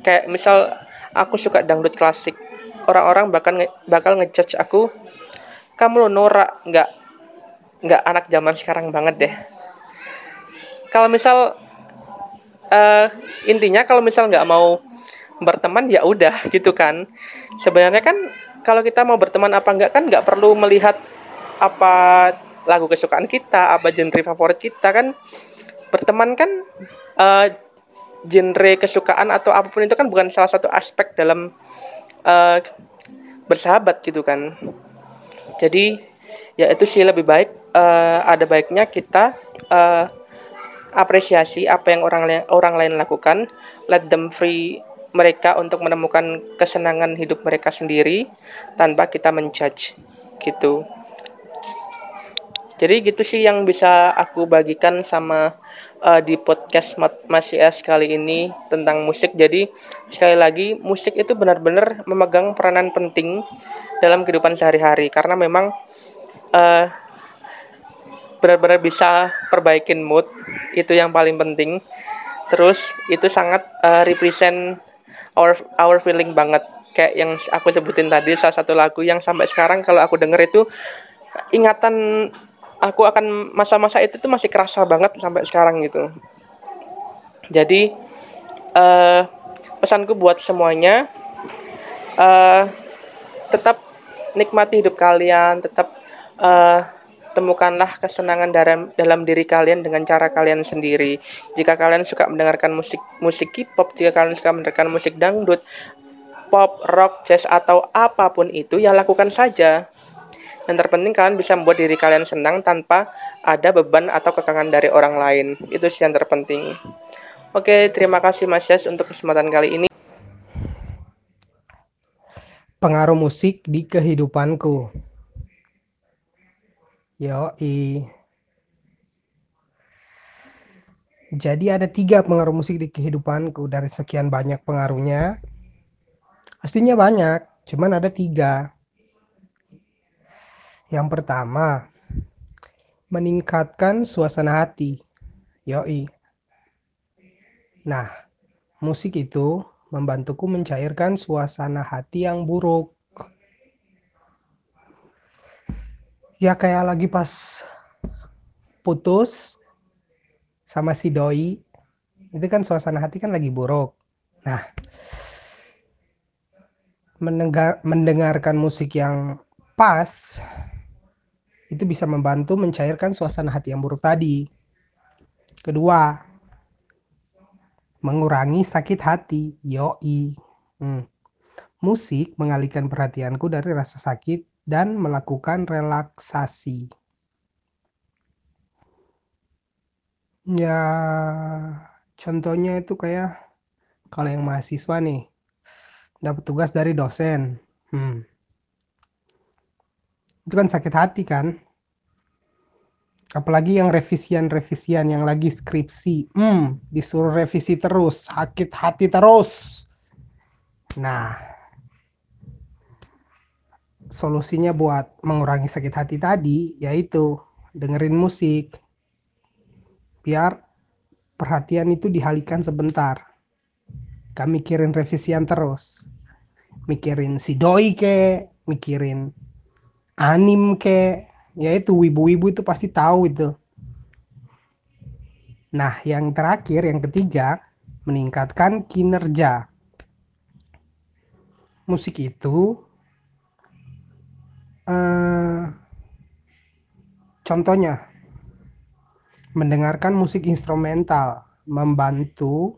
Kayak misal aku suka dangdut klasik. Orang-orang bakal nge bakal ngejudge aku kamu lo norak nggak nggak anak zaman sekarang banget deh. Kalau misal uh, intinya kalau misal nggak mau berteman ya udah gitu kan. Sebenarnya kan kalau kita mau berteman apa enggak kan nggak perlu melihat apa lagu kesukaan kita apa genre favorit kita kan. Berteman kan uh, genre kesukaan atau apa pun itu kan bukan salah satu aspek dalam uh, bersahabat gitu kan jadi ya itu sih lebih baik uh, ada baiknya kita uh, apresiasi apa yang orang lain orang lain lakukan let them free mereka untuk menemukan kesenangan hidup mereka sendiri tanpa kita menjudge gitu jadi gitu sih yang bisa aku bagikan sama uh, di podcast Mas S kali ini tentang musik. Jadi sekali lagi musik itu benar-benar memegang peranan penting dalam kehidupan sehari-hari karena memang uh, benar-benar bisa perbaikin mood itu yang paling penting. Terus itu sangat uh, represent our our feeling banget kayak yang aku sebutin tadi salah satu lagu yang sampai sekarang kalau aku denger itu ingatan aku akan masa-masa itu tuh masih kerasa banget sampai sekarang gitu jadi uh, pesanku buat semuanya uh, tetap nikmati hidup kalian tetap uh, temukanlah kesenangan dalam dalam diri kalian dengan cara kalian sendiri. Jika kalian suka mendengarkan musik musik K-pop, jika kalian suka mendengarkan musik dangdut, pop, rock, jazz atau apa pun itu, ya lakukan saja. Yang terpenting kalian bisa membuat diri kalian senang tanpa ada beban atau kekangan dari orang lain. Itu sih yang terpenting. Oke, terima kasih Mas Yas untuk kesempatan kali ini. Pengaruh musik di kehidupanku. Yoi. Jadi ada tiga pengaruh musik di kehidupanku dari sekian banyak pengaruhnya. Pastinya banyak, cuman ada tiga. Yang pertama, meningkatkan suasana hati. Yoi. Nah, musik itu membantuku mencairkan suasana hati yang buruk. Ya kayak lagi pas putus sama si doi, itu kan suasana hati kan lagi buruk. Nah, mendengar mendengarkan musik yang pas itu bisa membantu mencairkan suasana hati yang buruk tadi. Kedua, mengurangi sakit hati. Yoi. Hmm. Musik mengalihkan perhatianku dari rasa sakit dan melakukan relaksasi. Ya, contohnya itu kayak kalau yang mahasiswa nih dapat tugas dari dosen. Hmm. Itu kan sakit hati kan? Apalagi yang revisian-revisian yang lagi skripsi. Hmm, disuruh revisi terus, sakit hati terus. Nah, solusinya buat mengurangi sakit hati tadi yaitu dengerin musik. Biar perhatian itu dihalihkan sebentar. Gak mikirin revisian terus. Mikirin si doi ke, mikirin anim ke, ya itu wibu-wibu itu pasti tahu itu. Nah, yang terakhir, yang ketiga, meningkatkan kinerja. Musik itu eh, contohnya mendengarkan musik instrumental membantu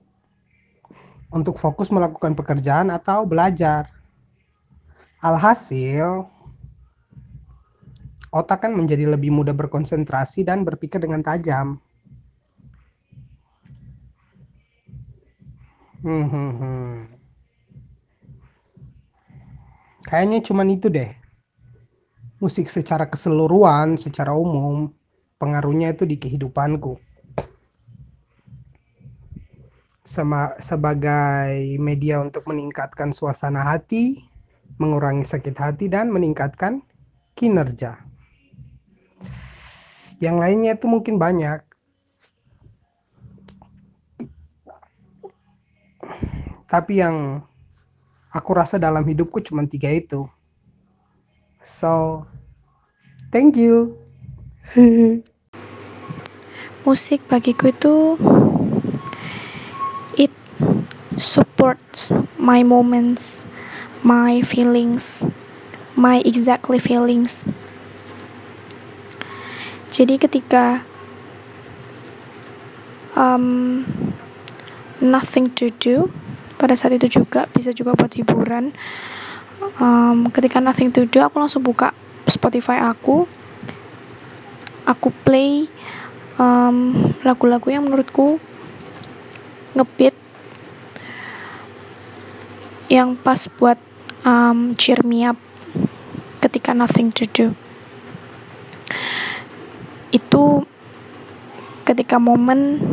untuk fokus melakukan pekerjaan atau belajar. Alhasil, otak kan menjadi lebih mudah berkonsentrasi dan berpikir dengan tajam. Hmm, hmm, hmm. Kayaknya cuman itu deh. Musik secara keseluruhan, secara umum, pengaruhnya itu di kehidupanku. Sema, sebagai media untuk meningkatkan suasana hati, mengurangi sakit hati, dan meningkatkan kinerja. Yang lainnya itu mungkin banyak. Tapi yang aku rasa dalam hidupku cuma tiga itu. So, thank you. [LAUGHS] Musik bagiku itu it supports my moments, my feelings, my exactly feelings. Jadi ketika um, nothing to do pada saat itu juga bisa juga buat hiburan. Um, ketika nothing to do aku langsung buka Spotify aku, aku play um, lagu-lagu yang menurutku ngebeat yang pas buat um, cheer me up ketika nothing to do itu ketika momen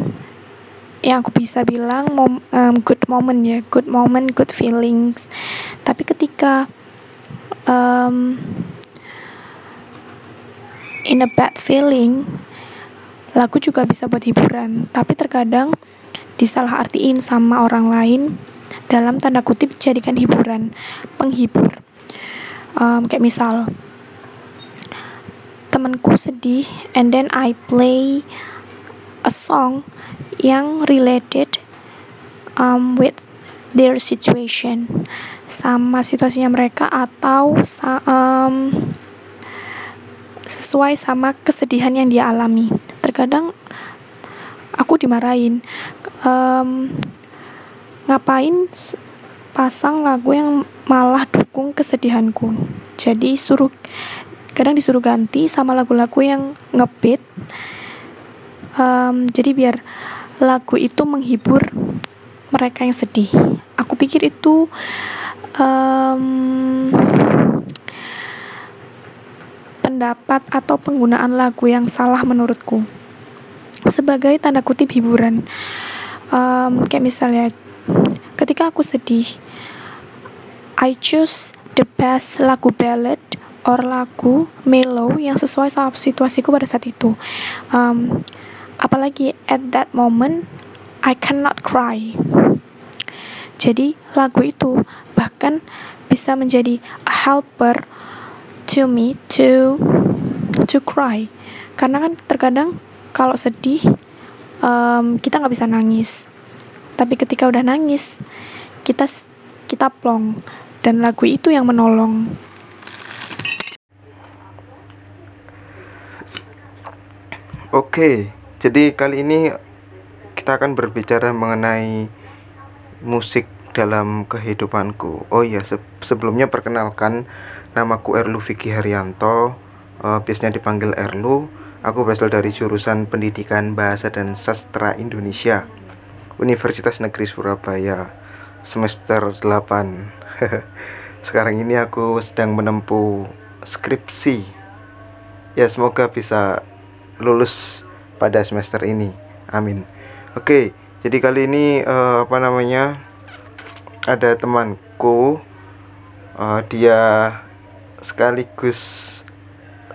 yang aku bisa bilang mom, um, good moment ya good moment good feelings. Tapi ketika um, in a bad feeling lagu juga bisa buat hiburan. Tapi terkadang disalah artiin sama orang lain dalam tanda kutip dijadikan hiburan penghibur. Um, kayak misal temanku sedih and then I play a song yang related um, with their situation sama situasinya mereka atau um, sesuai sama kesedihan yang dia alami. Terkadang aku dimarahin um, ngapain pasang lagu yang malah dukung kesedihanku? Jadi suruh kadang disuruh ganti sama lagu-lagu yang ngebeat um, jadi biar lagu itu menghibur mereka yang sedih. Aku pikir itu um, pendapat atau penggunaan lagu yang salah menurutku. Sebagai tanda kutip hiburan, um, kayak misalnya ketika aku sedih, I choose the best lagu ballad or lagu mellow yang sesuai sama situasiku pada saat itu. Um, apalagi at that moment I cannot cry. Jadi lagu itu bahkan bisa menjadi a helper to me to to cry. Karena kan terkadang kalau sedih um, kita nggak bisa nangis. Tapi ketika udah nangis kita kita plong dan lagu itu yang menolong. Oke, jadi kali ini kita akan berbicara mengenai musik dalam kehidupanku. Oh iya, se sebelumnya perkenalkan namaku Erlu Vicky Haryanto, uh, biasanya dipanggil Erlu. Aku berasal dari jurusan Pendidikan Bahasa dan Sastra Indonesia, Universitas Negeri Surabaya, semester 8. [LAUGHS] Sekarang ini aku sedang menempuh skripsi. Ya, semoga bisa lulus pada semester ini. Amin. Oke, jadi kali ini uh, apa namanya? Ada temanku uh, dia sekaligus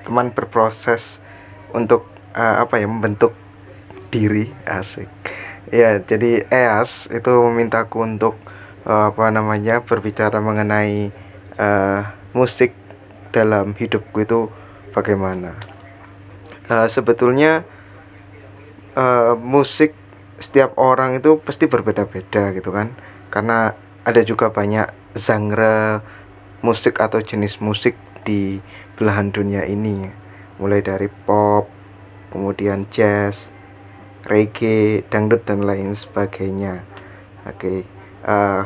teman berproses untuk uh, apa ya membentuk diri asik ya jadi EAS itu memintaku untuk uh, apa namanya berbicara mengenai uh, musik dalam hidupku itu bagaimana uh, sebetulnya uh, musik setiap orang itu pasti berbeda-beda gitu kan. Karena ada juga banyak genre musik atau jenis musik di belahan dunia ini. Mulai dari pop kemudian jazz reggae dangdut dan lain sebagainya. Oke okay. uh,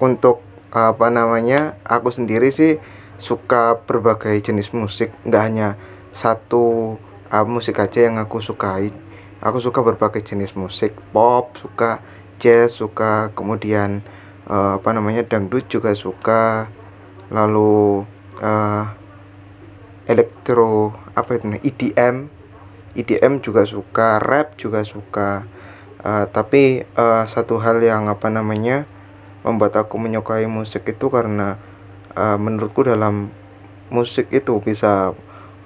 untuk apa namanya aku sendiri sih suka berbagai jenis musik. Nggak hanya satu uh, musik aja yang aku sukai. Aku suka berbagai jenis musik pop suka jazz suka kemudian uh, apa namanya dangdut juga suka. Lalu uh, elektro apa itu EDM EDM juga suka rap juga suka. Uh, tapi uh, satu hal yang apa namanya membuat aku menyukai musik itu karena uh, menurutku dalam musik itu bisa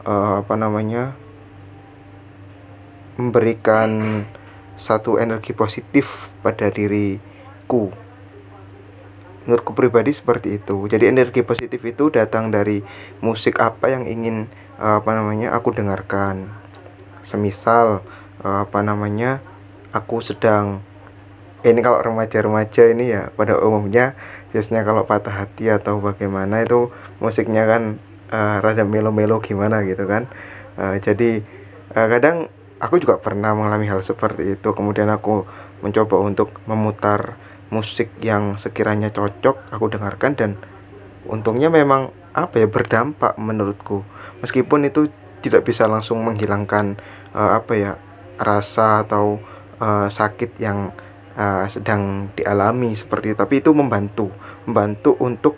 uh, apa namanya memberikan satu energi positif pada diriku. Menurutku pribadi seperti itu. Jadi energi positif itu datang dari musik apa yang ingin uh, apa namanya aku dengarkan. Semisal uh, apa namanya aku sedang ini kalau remaja-remaja ini ya pada umumnya biasanya kalau patah hati atau bagaimana itu musiknya kan uh, rada melo-melo gimana gitu kan. Uh, jadi uh, kadang aku juga pernah mengalami hal seperti itu. Kemudian aku mencoba untuk memutar musik yang sekiranya cocok aku dengarkan dan untungnya memang apa ya berdampak menurutku. Meskipun itu tidak bisa langsung menghilangkan uh, apa ya rasa atau uh, sakit yang uh, sedang dialami seperti itu. Tapi itu membantu membantu untuk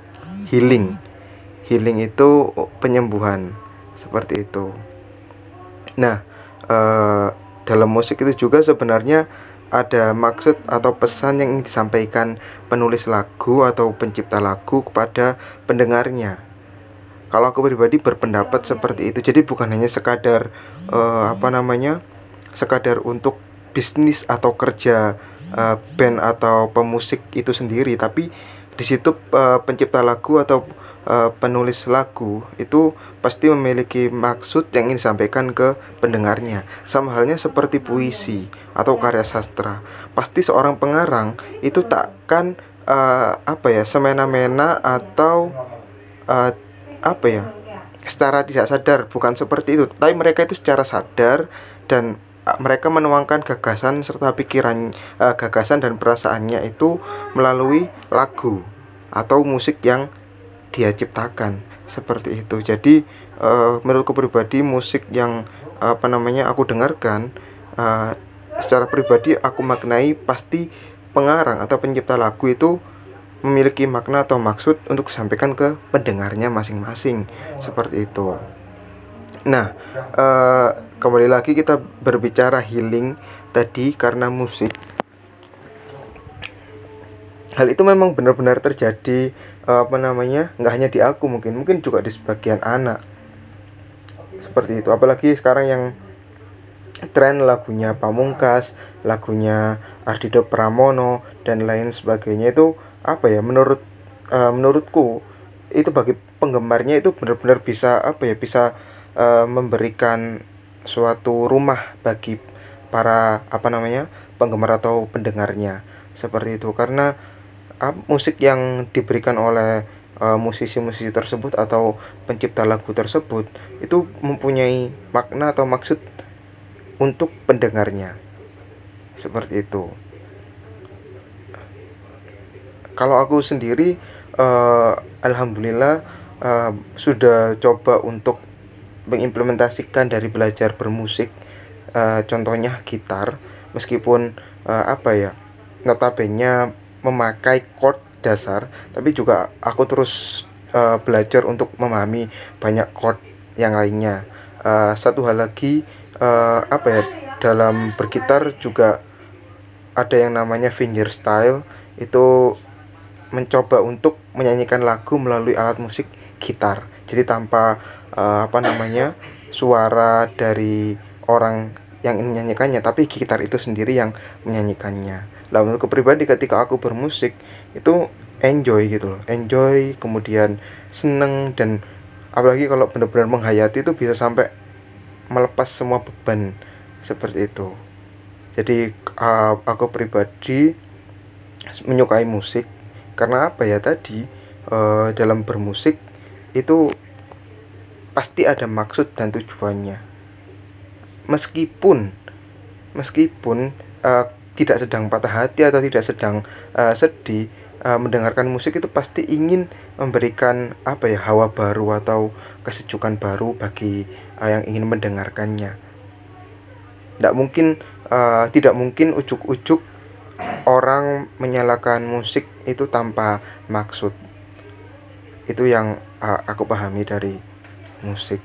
healing healing itu penyembuhan seperti itu nah uh, dalam musik itu juga sebenarnya ada maksud atau pesan yang disampaikan penulis lagu atau pencipta lagu kepada pendengarnya. Kalau aku pribadi berpendapat seperti itu, jadi bukan hanya sekadar uh, apa namanya, sekadar untuk bisnis atau kerja uh, band atau pemusik itu sendiri, tapi di situ uh, pencipta lagu atau uh, penulis lagu itu pasti memiliki maksud yang ingin disampaikan ke pendengarnya. Sama halnya seperti puisi atau karya sastra. Pasti seorang pengarang itu takkan uh, apa ya semena-mena atau uh, apa ya secara tidak sadar bukan seperti itu tapi mereka itu secara sadar dan mereka menuangkan gagasan serta pikiran uh, gagasan dan perasaannya itu melalui lagu atau musik yang dia ciptakan seperti itu jadi uh, menurutku pribadi musik yang apa namanya aku dengarkan uh, secara pribadi aku maknai pasti pengarang atau pencipta lagu itu memiliki makna atau maksud untuk disampaikan ke pendengarnya masing-masing seperti itu. Nah, uh, kembali lagi kita berbicara healing tadi karena musik. Hal itu memang benar-benar terjadi apa namanya? nggak hanya di aku mungkin, mungkin juga di sebagian anak. Seperti itu. Apalagi sekarang yang tren lagunya Pamungkas, lagunya Ardido Pramono dan lain sebagainya itu apa ya menurut uh, menurutku itu bagi penggemarnya itu benar-benar bisa apa ya bisa uh, memberikan suatu rumah bagi para apa namanya penggemar atau pendengarnya seperti itu karena musik yang diberikan oleh musisi-musisi uh, tersebut atau pencipta lagu tersebut itu mempunyai makna atau maksud untuk pendengarnya. Seperti itu. Kalau aku sendiri uh, alhamdulillah uh, sudah coba untuk mengimplementasikan dari belajar bermusik uh, contohnya gitar. Meskipun uh, apa ya notabene memakai chord dasar tapi juga aku terus uh, belajar untuk memahami banyak chord yang lainnya uh, satu hal lagi uh, apa ya dalam bergitar juga ada yang namanya finger style itu mencoba untuk menyanyikan lagu melalui alat musik gitar. Jadi tanpa uh, apa namanya suara dari orang yang menyanyikannya, tapi gitar itu sendiri yang menyanyikannya. Lalu untuk pribadi ketika aku bermusik itu enjoy gitu loh, enjoy kemudian seneng dan apalagi kalau benar-benar menghayati itu bisa sampai melepas semua beban seperti itu. Jadi uh, aku pribadi menyukai musik. Karena apa ya? Tadi uh, dalam bermusik itu pasti ada maksud dan tujuannya. Meskipun meskipun uh, tidak sedang patah hati atau tidak sedang uh, sedih uh, mendengarkan musik itu pasti ingin memberikan apa ya hawa baru atau kesejukan baru bagi uh, yang ingin mendengarkannya. Tidak mungkin uh, tidak mungkin ujuk-ujuk orang menyalakan musik itu tanpa maksud. Itu yang uh, aku pahami dari musik.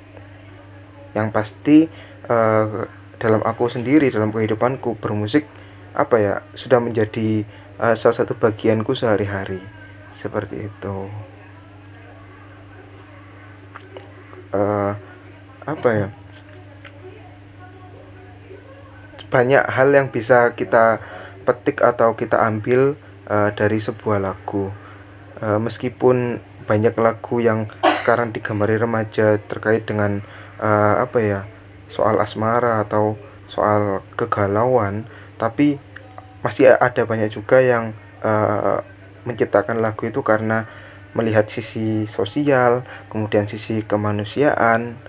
Yang pasti uh, dalam aku sendiri dalam kehidupanku bermusik apa ya sudah menjadi uh, salah satu bagianku sehari-hari. Seperti itu. Uh, apa ya? Banyak hal yang bisa kita petik atau kita ambil uh, dari sebuah lagu. Uh, meskipun banyak lagu yang sekarang digemari remaja terkait dengan uh, apa ya soal asmara atau soal kegalauan tapi masih ada banyak juga yang uh, menciptakan lagu itu karena melihat sisi sosial kemudian sisi kemanusiaan.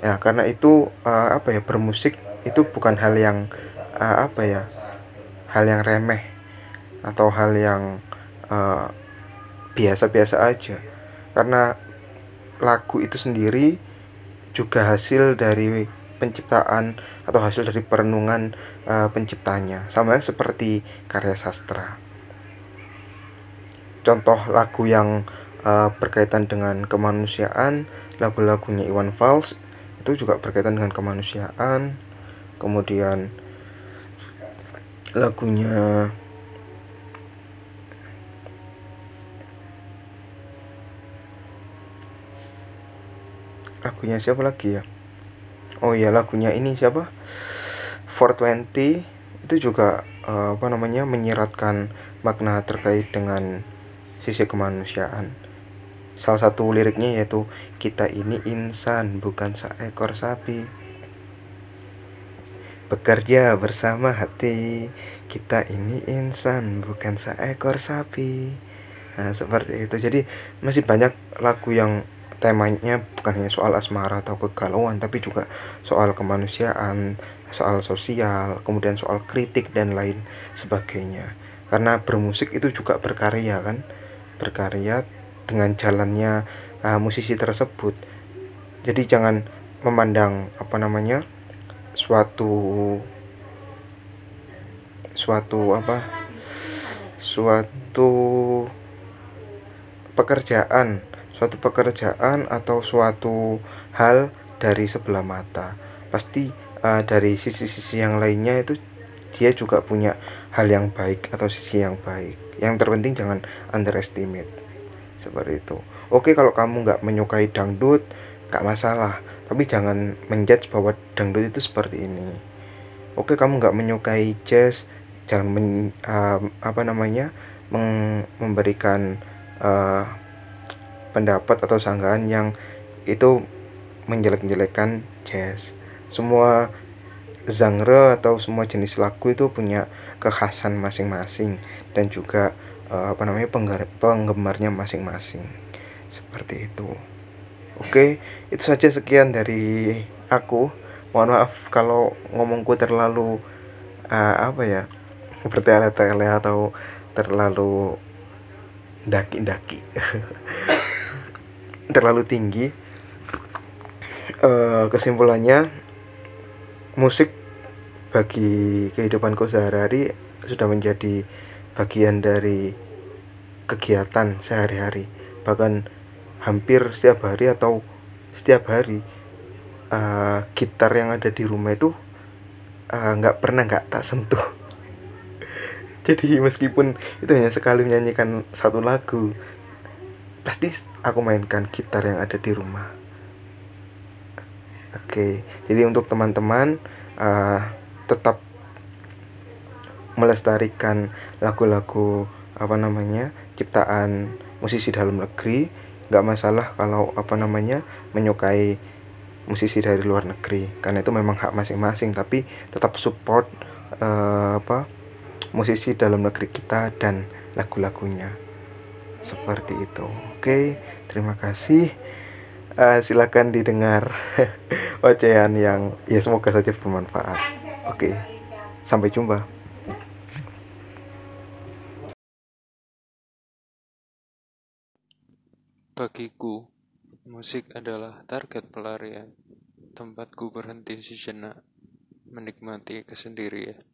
Ya karena itu uh, apa ya bermusik itu bukan hal yang uh, apa ya hal yang remeh atau hal yang biasa-biasa uh, aja. Karena lagu itu sendiri juga hasil dari penciptaan atau hasil dari perenungan uh, penciptanya. Sama seperti karya sastra. Contoh lagu yang uh, berkaitan dengan kemanusiaan lagu-lagunya Iwan Fals itu juga berkaitan dengan kemanusiaan. Kemudian lagunya lagunya siapa lagi ya? Oh iya lagunya ini siapa 420 itu juga uh, apa namanya menyiratkan makna terkait dengan sisi kemanusiaan. Salah satu liriknya yaitu kita ini insan bukan seekor sapi. Bekerja bersama hati. Kita ini insan bukan seekor sapi. Nah seperti itu. Jadi masih banyak lagu yang temanya bukan hanya soal asmara atau kegalauan Tapi juga soal kemanusiaan Soal sosial Kemudian soal kritik dan lain sebagainya. Karena bermusik itu juga berkarya kan? Berkarya dengan jalannya uh, musisi tersebut. Jadi jangan memandang apa namanya suatu suatu apa suatu pekerjaan suatu pekerjaan atau suatu hal dari sebelah mata. Pasti uh, dari sisi-sisi yang lainnya itu dia juga punya hal yang baik atau sisi yang baik. Yang terpenting jangan underestimate. Seperti itu. Oke kalau kamu nggak menyukai dangdut nggak masalah. Tapi jangan menjudge bahwa dangdut itu seperti ini. Oke kamu nggak menyukai jazz jangan men, uh, apa namanya meng, memberikan uh, pendapat atau sanggahan yang itu menjelek-jelekan jazz semua genre atau semua jenis lagu itu punya kekhasan masing-masing dan juga uh, apa namanya penggemarnya masing-masing. Seperti itu. Oke itu saja sekian dari aku. Mohon maaf kalau ngomongku terlalu uh, apa ya bertele-tele atau terlalu daki-daki. [LAUGHS] Terlalu tinggi. Uh, kesimpulannya musik bagi kehidupanku sehari-hari sudah menjadi bagian dari kegiatan sehari-hari. Bahkan hampir setiap hari atau setiap hari uh, gitar yang ada di rumah itu nggak uh, pernah nggak tak sentuh. [LAUGHS] Jadi meskipun itu hanya sekali menyanyikan satu lagu pasti aku mainkan gitar yang ada di rumah oke jadi untuk teman-teman uh, tetap melestarikan lagu-lagu apa namanya ciptaan musisi dalam negeri. Nggak masalah kalau apa namanya menyukai musisi dari luar negeri. Karena itu memang hak masing-masing tapi tetap support uh, apa musisi dalam negeri kita dan lagu-lagunya. Seperti itu. Oke terima kasih uh, silakan didengar [LAUGHS] ocehan yang ya semoga saja bermanfaat. Oke sampai jumpa. Bagiku musik adalah target pelarian. Tempatku berhenti sejenak menikmati kesendirian